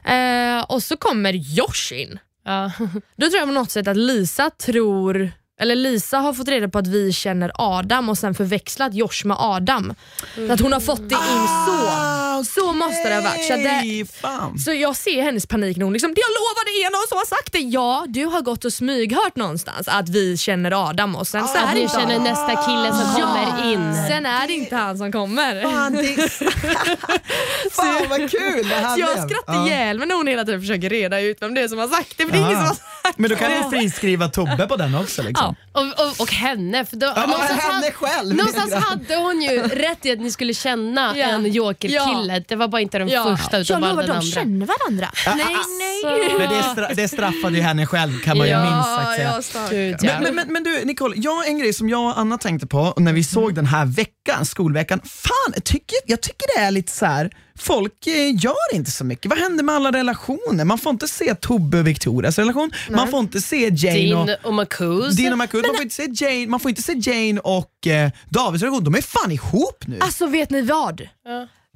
Eh, och så kommer Josh in. Ja. *laughs* Då tror jag på något sätt att Lisa tror eller Lisa har fått reda på att vi känner Adam och sen förväxlat Josh med Adam. Så att hon har fått det in så. Så måste det ha varit. Så, det, så jag ser hennes panik när hon liksom, jag lovar det är någon som har sagt det. Ja, du har gått och smyghört någonstans att vi känner Adam och sen så är Att det inte känner nästa kille som kommer in. Sen är det inte han som kommer. Fan, det... *laughs* Fan vad kul det här Så jag blev. skrattar Ja. ihjäl mig när hon hela tiden försöker reda ut vem det är som har sagt det. För det är ingen som Ja. har Men då kan vi friskriva Tobbe på den också. Liksom. Ja. Och, och, och henne. För då, Ja, någonstans henne hade- själv. Någonstans hade hon ju rätt i att ni skulle känna Ja. en jokerkille. Det var bara inte den Ja. första utan Jag bara lovar, den de andra. känner varandra. Nej, nej. Men det, stra- det straffade ju henne själv kan man ju minst sagt säga. ja, stark. Gud, ja. Men, men, men, men du Nicole, jag en grej som jag och Anna tänkte på när vi såg den här veckan, skolveckan. Fan, jag tycker, jag tycker det är lite så här. folk eh, gör inte så mycket. Vad händer med alla relationer? Man får inte se Tobbe och Victorias relation, man får inte se Jane och Din och Marcus. Din och Marcus, man får inte se Jane, man får inte se Jane och eh, Davids relation, de är fan ihop nu. Alltså vet ni vad?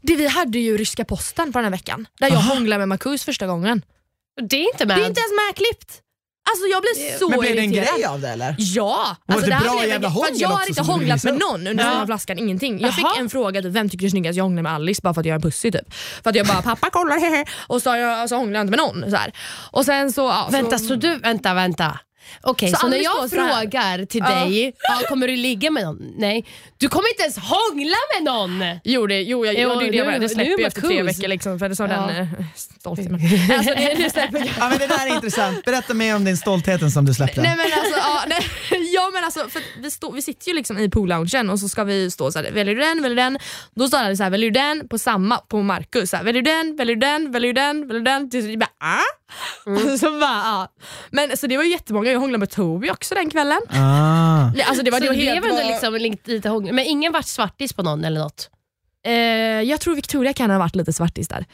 Det, vi hade ju ryska posten på den här veckan. Där jag hånglade med Marcus första gången. Det är inte med. Det är inte ens medklippt. Alltså jag blir så men blev det en irriterad. grej av det eller? Ja! Alltså, det här bra jävla grej. För att hångel Jag har inte hånglat med någon under här flaskan, ingenting. Jag fick en fråga, typ, vem tycker du är snyggast? Jag hånglade med Alice bara för att jag är en pussy typ. För att jag bara, pappa kolla hehe. Och så, jag, så hånglade jag inte med någon. Så här. Och sen så, ja, Vänta, så, så du, vänta, vänta. Okej, Så så, när jag var så här. frågar till dig, ja, kommer du ligga med någon? Nej, du kommer inte ens hångla med någon! Jo, det, jo jag Jo, gjorde det. nu- Det, det nu släpper är ju efter tre veckor liksom, för det sa Ja. den eh, stoltheten. *laughs* Alltså, det, släpper *laughs* jag. Ja, men det där är intressant, berätta mer om din stoltheten som du släppte. Nej men alltså, ja, nej, *laughs* ja, men alltså för vi, stå, vi sitter ju liksom i poolloungen och så ska vi stå så här, väljer du den, väljer du den? Då står det så här, väljer du den på samma, på Marcus. Så här, väljer du den, väljer du den, väljer du den, väljer du den? Till slut bara, ah? Och *laughs* så bara, ah. Men så det var jättemånga, jag hånglade med Toby också den kvällen. Ah. Alltså, det var, så det var det helt, blev ändå var- liksom lite, hångel. Men ingen vart svartis på någon eller något? eh, jag tror Victoria kan ha varit lite svartis där.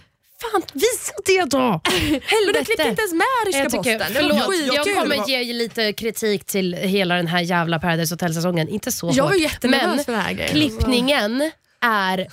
Fan, visa det då! *laughs* Men du klippte inte ens med ryska Jag, tycker, posten. Var förlåt, jag skitkul. kommer ge lite kritik till hela den här jävla Paradise Hotel-säsongen. Inte så Jag var hårt. jättenervös Men för den här grejen. klippningen är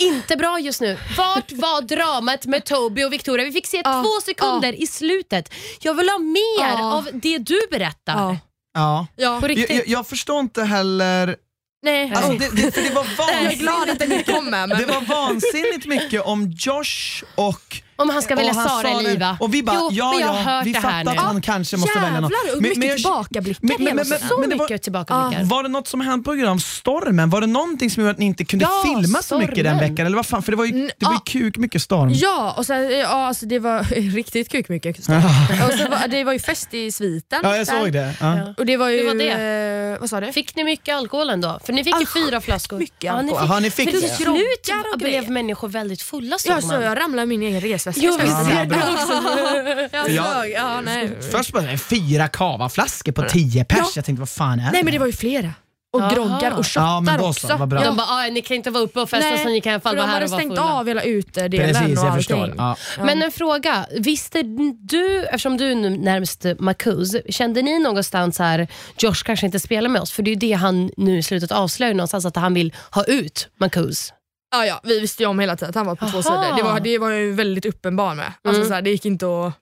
inte bra just nu. Vart var dramat med Toby och Victoria? Vi fick se Ja, två sekunder i slutet. Jag vill ha mer Ja. av det du berättar. Ja. Ja. Ja. På Jag, riktigt. jag, jag förstår inte heller, Nej. alltså, det, det, för det var jag är vansinnigt, glad att den inte kom med. det Men... var vansinnigt mycket om Josh och Om han ska välja han Sara sa eller det. Iva. Och vi bara, jo, ja, men jag har ja, hört vi det här fattar nu. att han kanske måste välja någon. Jävlar, mycket tillbakablickar men- men-. Så men det var- mycket tillbakablickar. Var det något som hände på grund av stormen? Var det någonting som gjorde att ni inte kunde Ja, filma så mycket den stormen. veckan? Eller vad fan? För det var ju, Mm, det var ju ja. kuk mycket storm. Ja, och sen, ja alltså det var *laughs* riktigt kuk mycket. och så var, det var ju fest i sviten. Ja, jag där. såg det. Ja. Och det var ju... Hur var det? Eh, vad sa du? Fick ni mycket alkohol ändå? För ni fick ju Ah, fyra flaskor. mycket Ja, ni alkohol. fick, ni fick för till det? slut blev människor väldigt fulla såg Ja, så jag ramlade min egen resväska. Jo, visst är det *laughs* jag Jag- såg, ja, nej. Först bara fyra kavaflaskor på tio pers. Ja. Jag tänkte, vad fan är nej men det var ju flera. Och Jaha. groggar och shottar Ja, men då så, också. vad bra. De bara, "Ah, ni kan inte vara uppe och festa så ni kan i alla fall vara de här hade och vara stängt fulla. av hela utedelen Precis, och jag allting. förstår. Ja. Men en fråga, visste du, eftersom du är nu närmast Marcus, kände ni någonstans här, Josh kanske inte spelar med oss? För det är ju det han nu i slutet avslöjar någonstans, att han vill ha ut Marcus. Ja, ja, vi visste ju om hela tiden att han var på två Aha. sidor. Det var, det var ju väldigt uppenbar med. Alltså, Mm. så här, det gick inte att...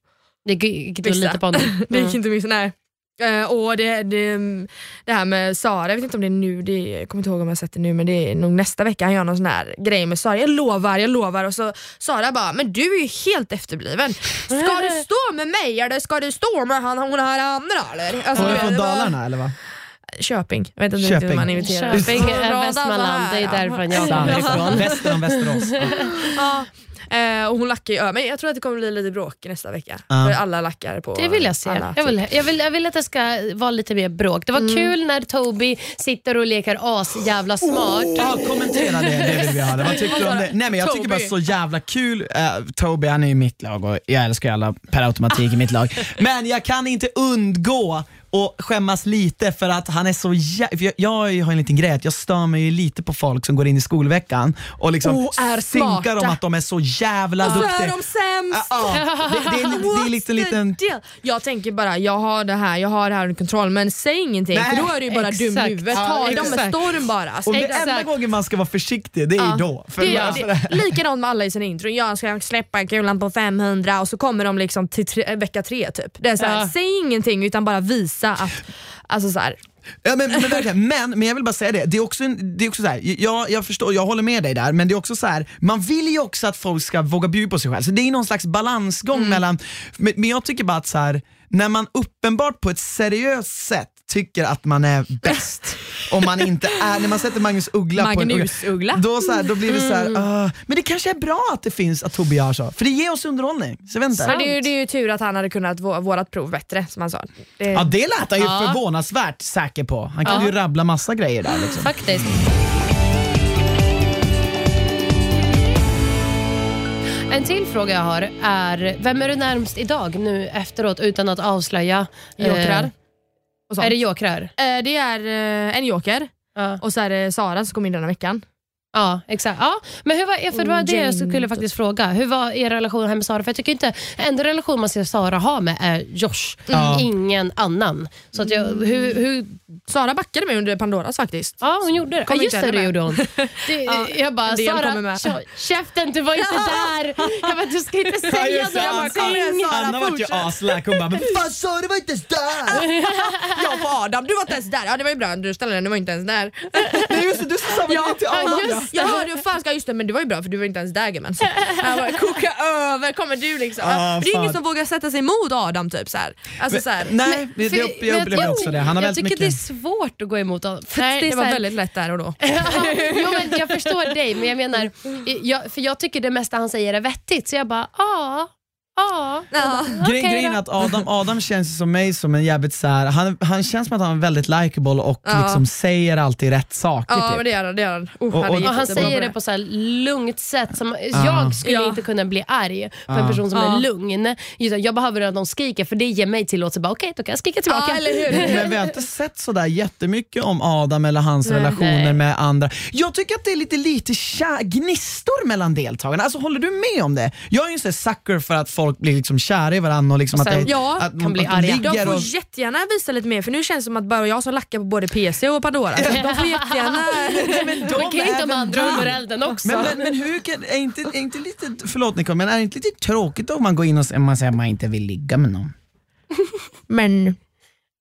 Det gick inte att lita på honom. *laughs* Det gick Mm. inte att missa. Nej. Eh, och det, det, det här med Sara, jag vet inte om det är nu, det, jag kommer inte ihåg om jag har sett det nu men det är nog nästa vecka han gör någon sån här grej med Sara. Jag lovar, jag lovar. Och så Sara bara, men du är ju helt efterbliven. Ska du stå med mig eller ska du stå med han, hon här andra eller? Alltså, Hon är från Dalarna eller vad? Köping, jag vet inte Köping. hur man inviterar. Köping är Västmanland, det är därifrån jag kommer ifrån. *laughs* Väster om Västerås. *laughs* Ja. Eh, och hon lackar ju men jag tror att det kommer bli lite bråk nästa vecka. Ja. För alla lackar på Det vill jag se. alla, Jag vill, typ. jag, vill, jag vill att det ska vara lite mer bråk. Det var kul när Toby sitter och leker as jävla smart. Ja, kommentera det, det vill vi ha. Vad tycker du om det? *laughs* Nej men jag tycker bara så jävla kul. Uh, Toby han är i mitt lag och jag älskar alla per automatik i mitt lag. Men jag kan inte undgå och skämmas lite för att han är så jag, jag har en liten grej att jag stör mig ju lite på folk som går in i skolveckan och liksom Och är synkar smarta. att de är så jävla Så är duktiga. de sämst! Ja, ja. det, det, är, det är liksom en liten... Jag tänker bara, jag har det här, jag har det här under kontroll men säg ingenting Nej, för då är du ju bara dum i huvudet. Ja, Ta dem med storm bara. Och det enda gången man ska vara försiktig det är ju Ja. då. För Det, alltså, det, likadant med alla i sina intron. Jag ska släppa kulan på 500 och så kommer de liksom till tre, vecka tre. Typ. Det är så här, Ja. Säg ingenting utan bara visa att... Alltså så här, Ja, men, men, verkligen. *laughs* men, men jag vill bara säga det, det är också, det är också så här, jag, jag förstår, jag håller med dig där, men det är också så här, man vill ju också att folk ska våga bjuda på sig själv. Så det är någon slags balansgång mellan, men, men jag tycker bara att så här, när man uppenbart på ett seriöst sätt tycker att man är bäst *laughs* om man inte är, när man sätter Magnus Uggla på en Magnus-Uggla. Då, så här, då blir det så här, ah, men det kanske är bra att det finns att Tobbe gör så, för det ger oss underhållning. Så inte. Men det, är, ju- det är ju tur att han hade kunnat vå- vårat prov bättre som han sa. Det, Ja det lät han ju Ja. förvånansvärt säker på. Han kunde Ja. ju rabbla massa grejer där. Liksom. Faktiskt. En till fråga jag har är, vem är du närmst idag nu efteråt utan att avslöja? Jokrar. Eh, och sånt. är det jokrar? Eh, det är eh, en joker Ja. och så är det Sara som kom in denna veckan. Ja, exakt. Ja, men hur var, för det var det jag skulle faktiskt fråga. Hur var er relation här med Sara? För jag tycker inte, enda relation man ser Sara ha med är Josh. Ja. Ingen annan. Så att jag, hur, hur, Sara backade mig under Pandoras faktiskt. ja, hon gjorde det. Kom Ja, just inte det, det gjorde hon. *laughs* Det, Ja, jag bara, en del kommer Sara, med. kä- käften, du var inte där. Jag bara, du ska inte säga just det. någonting. Sara, Anna vart ju fortsätt. aslack, hon bara “men fan sa du var inte ens där!” *laughs* Jag var Adam, du var inte ens där. Ja det var ju bra du ställde den, du var inte ens där. *laughs* Just det, du sa samma grej till ja, Adam. just Jag hörde ju fan ska just det men det var ju bra för du var inte ens där gumman. Så *laughs* Jag bara koka över, kommer du liksom. Ah, det är ingen som vågar sätta sig emot Adam typ så här. Alltså, så här. Nej, det, men jag upplever också det. Han har jag tycker mycket... det är svårt att gå emot honom. För Nej, det, det var här- väldigt lätt där och då. *laughs* jo, men jag förstår dig, men jag menar, *laughs* jag, för jag tycker det mesta han säger är vettigt. Så jag bara, ja, ja. Ja. Grejen är att Adam, Adam känns som mig som en jävligt så här, han, han känns som att han är väldigt likeable och Ja. liksom säger alltid rätt saker. Ja typ. men det gör han. Det gör han. Oh, Och- han är och- Och han säger det på så här lugnt sätt. Som, Ja. Jag skulle Ja. inte kunna bli arg på en person som är lugn. Jag behöver att någon skriker för det ger mig tillåtelse. Bara, Okej, då kan jag skrika tillbaka. Ja, eller hur? Men vi har inte sett sådär jättemycket om Adam eller hans Nej. relationer Nej. med andra. Jag tycker att det är lite, lite gnistor mellan deltagarna. Alltså, håller du med om det? Jag är ju en sucker för att folk blir liksom kära i varandra och liksom Och att, sen- det, Ja, att, kan bli att de arga. De får och... jättegärna visa lite mer för nu känns det som att bara jag som lackar på både PC och Pandora. Så de får jättegärna... *laughs* Men Man kan ju inte de andra under elden också. Men, men, men hur kan, är inte, är inte lite, förlåt Nicole, men är det inte lite tråkigt om man går in och säger, man säger att man inte vill ligga med någon? Men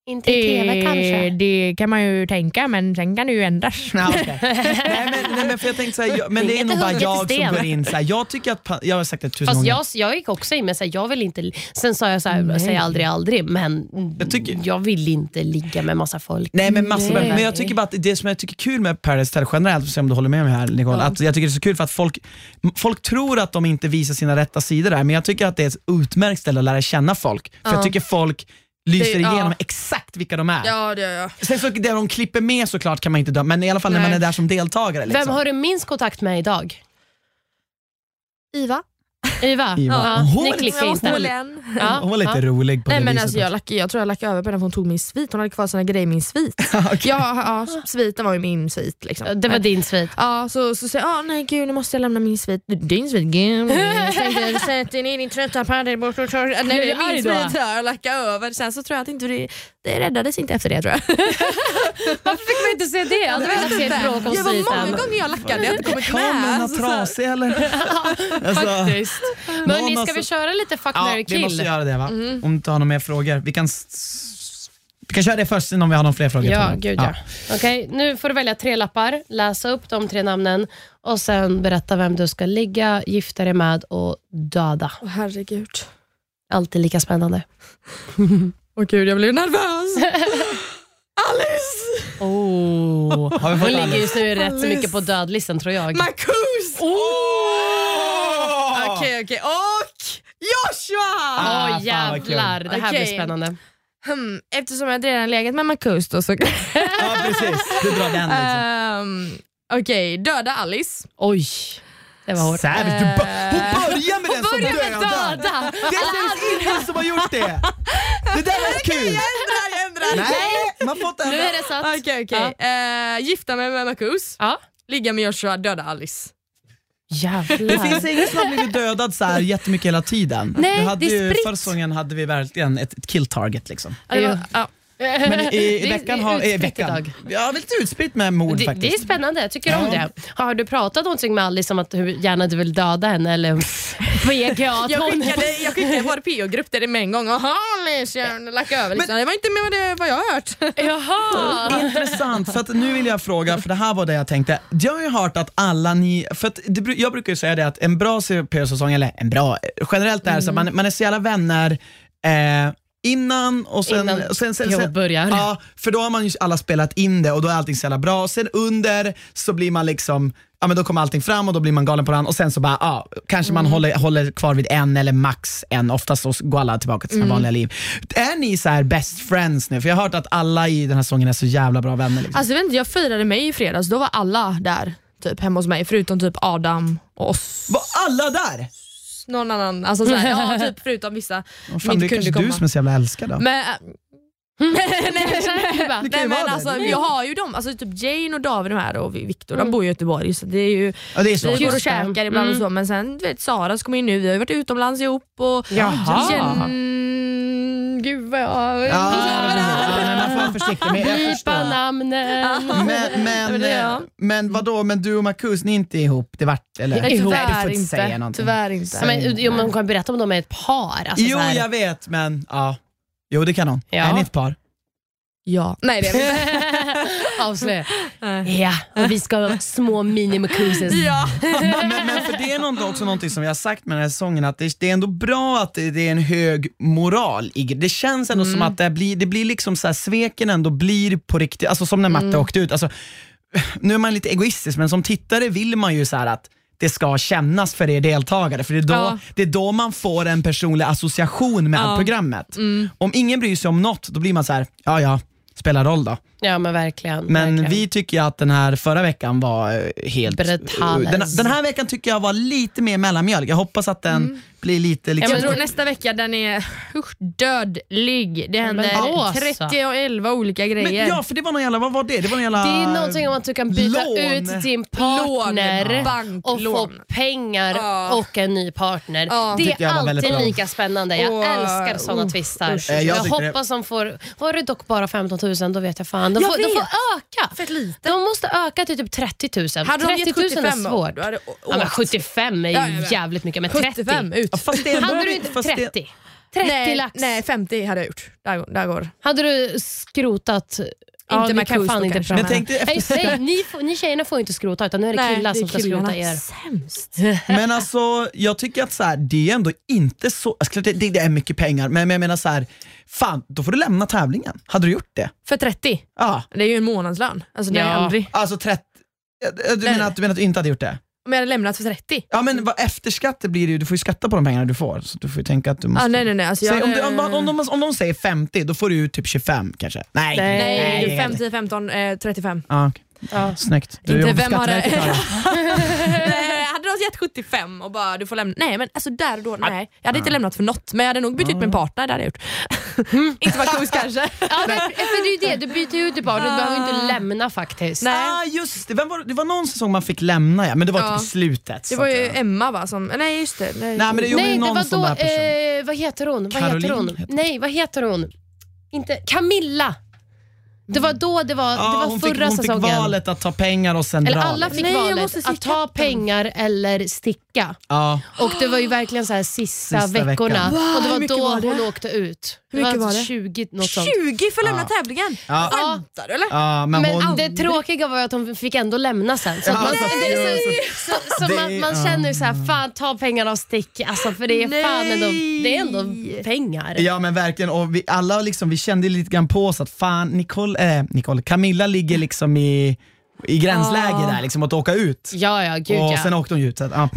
inte i TV kanske. det kan man ju tänka men sen kan det ju ändras. Nej, okej. *laughs* nej, men, nej, men för jag tänkte så här, jag, men det är Inte nog bara jag som går in så här, jag tycker att, jag har sagt det tusen Fast gånger. jag, jag gick också in med att jag vill inte, sen sa jag så här, säger aldrig aldrig, men Jag tycker- jag vill inte ligga med massa folk. Nej men massor Nej. men jag tycker bara att det som jag tycker är kul med Paradise Hotel generellt, får se om du håller med mig här Nicole, Ja. att jag tycker det är så kul för att folk, folk tror att de inte visar sina rätta sidor där, men jag tycker att det är ett utmärkt ställe att lära känna folk. För Ja. jag tycker folk lyser Det- ja. igenom exakt vilka de är. Ja det gör jag. Sen så det de klipper med såklart kan man inte döma, men i alla fall när Nej. man är där som deltagare. Liksom. Vem har du minst kontakt med idag? Iva? Iva? Iva. Ja, Hon- inte. hålla en. Ja, Hon var lite ja. rolig på Nej det men viset. alltså, jag, lack, jag tror jag lackade över på den för hon tog min svit. Hon hade kvar sina grejer i min svit. *laughs* Okej. ja, ja, sviten var ju min svit. Liksom. Det var din svit. Ja, så, så säger jag, ah, nej gud nu måste jag lämna min svit. Din svit? Gud, Sätt dig ner din trötta tar... Nej det är arg min svit här, jag lackade över. Sen så tror jag att inte det, det räddades inte efter det tror jag. *laughs* Varför fick man inte se det? Jag hade velat se ett bråk om det var många gånger jag lackade, jag har inte kommit Kameran med. har Alltså, trasig eller? *laughs* alltså, Faktiskt. Men Någon ni, har ska vi så- köra lite fuck, ja, marry, vi måste kill? göra det va? Mm. Om du inte har några mer frågor. Vi kan, vi kan köra det först om vi har några fler frågor. Ja, jag. gud ja. Okej, nu får du välja tre lappar, läsa upp de tre namnen och sen berätta vem du ska ligga, gifta dig med och döda. Åh herregud. Alltid lika spännande. *laughs* Åh gud jag blir nervös. *laughs* Alice! Oh. Har vi Hon fått ligger Alice? just nu rätt så Alice. mycket på dödlistan tror jag. Marcus! Åh! Okej okej, och Joshua! Ah, Åh fan, vad kul. jävlar, det här Okej. blir spännande. Hmm, eftersom jag redan legat med Marcus då så... Ja precis, du drar den liksom. um, Okej, döda Alice. Oj, det var hårt. Savage, du bör- hon börjar med den som Börja med dödar. döda! Det finns ingen som har gjort det. Det där var kul. ändrar, jag ändrar. Nej, man får inte Nu är det satt. Okej okej. Eh, gifta mig med Marcus, Ja. ligga med Joshua, döda Alice. Jävlar. Det finns ingen som har blivit dödad så här jättemycket hela tiden. Nej, hade det är ju, förra säsongen hade vi verkligen ett, ett kill target. Liksom. Ja, det var- ja. Men i, i *laughs* Det är veckan har... I utspritt veckan. idag. Ja, lite utspritt med mord Det, faktiskt. det är spännande, jag tycker om det. Har du pratat någonting med Alice om att hur gärna du vill döda henne eller *laughs* PGA? att Jag hon- skickade, jag skickade vår PO-grupp där det med en gång. Jaha Alice, jag lackade över. Liksom. det var inte med det, vad jag har hört. *laughs* Jaha. Intressant, för att nu vill jag fråga, för det här var det jag tänkte. Jag har ju hört att alla ni, för att det, bru- jag brukar ju säga det att en bra CP-säsong, eller en bra, generellt är det så att man, man är så jävla vänner, eh, innan och sen... Innan sen, sen, sen börjar. Ja, för då har man ju alla spelat in det och då är allting så jävla bra. Sen under så blir man liksom, ja men då kommer allting fram och då blir man galen på den och sen så bara, ja, kanske man håller, håller kvar vid en eller max en. Oftast så går alla tillbaka till sina vanliga liv. Är ni så här best friends nu? För jag har hört att alla i den här säsongen är så jävla bra vänner. Liksom. Alltså, jag, vet inte, jag firade mig i fredags, då var alla där typ hemma hos mig förutom typ Adam och oss. Var alla där? Någon annan, alltså så här, ja, *laughs* typ förutom vissa som fan, det är kanske kunde du som är så jävla älskad då? Men, *laughs* kan ju Nej, vara men alltså, är- jag har ju dem, alltså, typ Jane och David här och Victor, Mm. de bor i Göteborg så det är ju Ja, det är så. vi går och käkar ibland och Mm. så men sen du vet, Sara ska in nu, vi har ju varit utomlands ihop och Jaha. Jen... Gud vad jag... Ja, försiktig. Men jag förstår. namnen. *laughs* Men, men, det är jag. men vadå, men du och Marcus, ni är inte ihop? Det vart, eller? Nej, Ihop. Du får inte säga någonting. Tyvärr inte. Ja, men, jo, man kan berätta om de är ett par. Alltså, Jo, så här. jag vet, men ja. Jo, det kan hon. Ja. Är ni ett par? Ja. Nej det är vi inte. *laughs* Avslöja. Ja, och vi ska ha små mini-macuses. Ja. men, men för det är något, också någonting som vi har sagt med den här säsongen, att det, det är ändå bra att det, det är en hög moral i Det känns ändå som att det blir, det blir liksom så här, sveken ändå blir på riktigt, alltså som när Matte åkte ut. Alltså, nu är man lite egoistisk, men som tittare vill man ju så här att det ska kännas för er deltagare, för det är då, Ja. det är då man får en personlig association med Ja. programmet. Om ingen bryr sig om något, då blir man så här, ja ja, spelar roll då. Ja men verkligen. Men verkligen. vi tycker ju att den här förra veckan var eh, helt... Brutales. Den, den här veckan tycker jag var lite mer mellanmjölk. Jag hoppas att den blir lite... Liksom, Jag tror nästa vecka den är usch, dödlig. Det händer men så. 30 och 11 olika men, grejer. ja, för det var någon jävla... Vad var det? Det var någon jävla... Det är någonting om att du kan byta lån. ut din partner Lån, och få pengar Ja. och en ny partner. Ja. Det är alltid lika spännande. Jag Och, älskar sådana uh, twistar. usch. Eh, jag jag tyckte det- hoppas de får, var det dock bara 15 000 då vet jag fan. De Jag får, de får öka. Fett lite. De måste öka till typ 30 000. Hade de 30 gett 000 75 är svårt. Ja, men 75 är ju Ja, ja, ja. jävligt mycket, men 30. 75 ut. Ja, fast det är Hade du inte fast det- 30? 30 nej, lax? nej 50 hade jag gjort. Där, där går. Hade du skrotat... Ja, Inte ni med kan fan inte prata. Men tänk dig Nej, efter... säg, ni, får, ni tjejerna får inte skrota utan nu är det killar det är som ska killarna. skrota er. Sämst. *laughs* Men alltså, jag tycker att så här, det är ändå inte så... Alltså, det, det är mycket pengar, men jag menar så här, fan, då får du lämna tävlingen. Hade du gjort det? För 30. Ja. Det är ju en månadslön. Alltså, det är Ja. aldrig. Alltså 30... Du menar, att, du menar att du inte hade gjort det? Om jag hade lämnat för 30. Ja men vad, efter skatt blir det ju, du får ju skatta på de pengarna du får. Så du får ju tänka att du måste... Ah, nej nej nej. Alltså, Säg, jag om, hade- du, om, om, de, om de säger 50, då får du ut typ 25 kanske? Nej. Nej. Nej, det är 5, 10, 15, eh, 35. Ja, okej. Ja. Snyggt. Du Inte vem. *laughs* Nej, hade de gett 75 och bara du får lämna. Nej men alltså där och då, nej. Jag hade inte lämnat för något men jag hade nog bytt ut min partner, det hade jag gjort. Inte Marcus kanske. *laughs* Ja, men, för det är ju det, du byter ut din partner, du behöver ju inte lämna faktiskt. Nej. Ah, just det. Vem var, det var någon säsong man fick lämna ja, men det var Ja. typ i slutet. Det var att, ju ja. Emma va som, nej just det. Nej, Nej men det Nej, det någon var då, eh, vad heter hon? Vad Caroline heter hon? heter hon. Nej, vad heter hon? Inte, Camilla. Det var då det var, Ja, det var hon förra fick, hon fick säsongen. valet att ta pengar och sen eller dra. alla fick Nej, valet att ta katten. pengar eller sticka. Ja. Och det var ju verkligen så här sista, Sista veckorna. veckan. Wow, och det var då var det? hon åkte ut. Hur mycket var det? 20 något sånt. 20 för att lämna Ja. tävlingen? Ja. Skämtar du eller? Ja, men, Men hon... det tråkiga var att hon fick ändå lämna sen. Så, Ja, man, så, så, så Det- man, man känner ju så här, fan ta pengarna och stick. Alltså, för det är fan ändå, det är ändå pengar. Ja men verkligen, och vi alla liksom, vi kände lite grann på oss att fan, Nicole, äh, Nicole, Camilla ligger liksom i, i gränsläge där, liksom att åka ut. Ja, ja, gud och ja. sen åkte hon ju ut. Så att, ja.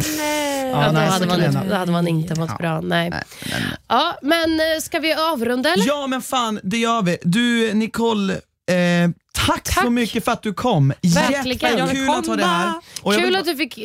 Nej. Ja, då, nej, hade man, inte- då hade man inte mått Ja. bra. Nej. Nej, men, Ja, men eh, ska vi avrunda eller? ja men fan, det gör vi. Du Nicole, eh, tack, så Tack. mycket för att du kom. Verkligen. Jättekul att ha det här. Och Kul vill- att du fick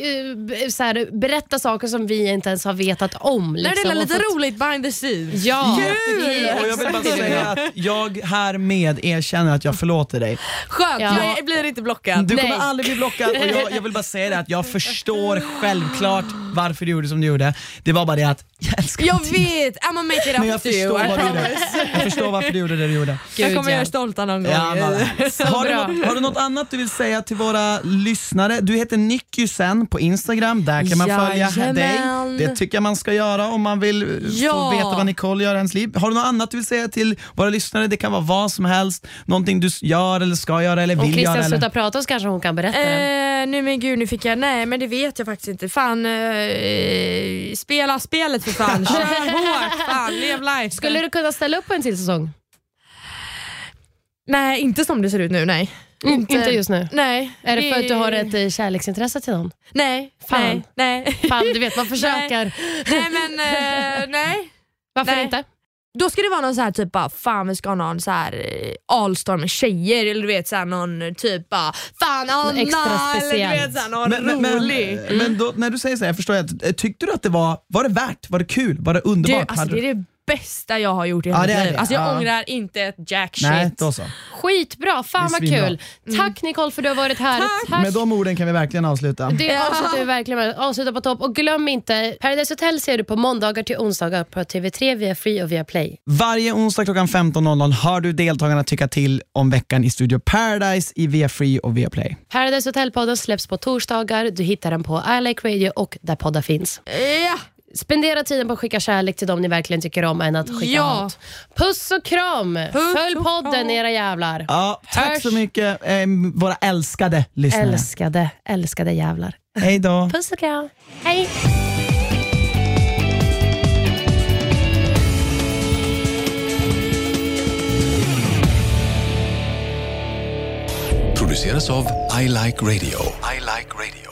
b- så här, berätta saker som vi inte ens har vetat om. Nej, Liksom, det är och lite fått- roligt behind the scenes. Ja, är Och jag vill bara säga att jag härmed erkänner att jag förlåter dig. Skönt, Ja. jag blir inte blockad. Du Nej. kommer aldrig bli blockad och jag, jag vill bara säga det att jag förstår självklart varför du gjorde som du gjorde. Det var bara det att jag älskar Jag vet, I'm gonna make it Men jag up to you. förstår, I vad du gjorde. promise. jag förstår varför du gjorde det du gjorde. Jag kommer ja. göra er stolta någon gång. Ja, *laughs* har, du bra. något, har du något annat du vill säga till våra lyssnare? Du heter Nyckysen på Instagram, där kan man följa Jajamän. dig. Det tycker jag man ska göra om man vill få Ja. veta vad Nicole gör i ens liv. Har du något annat du vill säga till våra lyssnare? Det kan vara vad som helst, någonting du gör eller ska göra eller Om vill Christian göra. Eller? slutar prata så kanske hon kan berätta det. nej men gud nu fick jag, nej men det vet jag faktiskt inte. Fan, eh, spela spelet för fan. Kör *laughs* hårt, fan, lev life. Skulle du kunna ställa upp på en till säsong? Nej, inte som det ser ut nu, nej. Inte, inte just nu? Nej. Är det för att du har ett eh, kärleksintresse till någon? Nej. Fan. Nej. nej. Fan, du vet man *laughs* försöker. nej men, eh, nej. Varför Nej. inte? Då ska det vara någon så här typ bara, fan vi ska ha någon så här eh, allstar med tjejer eller du vet så här, någon typ bara, fan Anna extra eller du vet så här, någon Men, men, men, rolig. men då, när du säger så här, jag förstår jag, eh, tyckte du att det var, var det värt? Var det kul? Var det Du, underbart? alltså, Hade det du- är det bästa jag har gjort i Ja, hela är mitt liv. Alltså, jag Ja. ångrar inte ett jack shit. Nej, då så. Skitbra, fan vad svinbra. kul. Tack Nicole för att du har varit här. Tack. Med de orden kan vi verkligen avsluta. Det avslutar vi verkligen med. Avsluta på topp. Och glöm inte, Paradise Hotel ser du på måndagar till onsdagar på TV3, via Free och via Play. Varje onsdag klockan 15.00 har du deltagarna tycka till om veckan i Studio Paradise i via Free och via Play. Paradise Hotel-podden släpps på torsdagar. Du hittar den på I Like Radio och där poddar finns. Ja. Spendera tiden på att skicka kärlek till dem ni verkligen tycker om än att skicka Ja. hat. Puss och kram! Puss Följ och podden kram. era jävlar. Ja, tack Hörs. så mycket eh, våra älskade lyssnare. Älskade, älskade jävlar. Hej då. Puss och kram. Hej! produceras av I Like Radio. I like radio.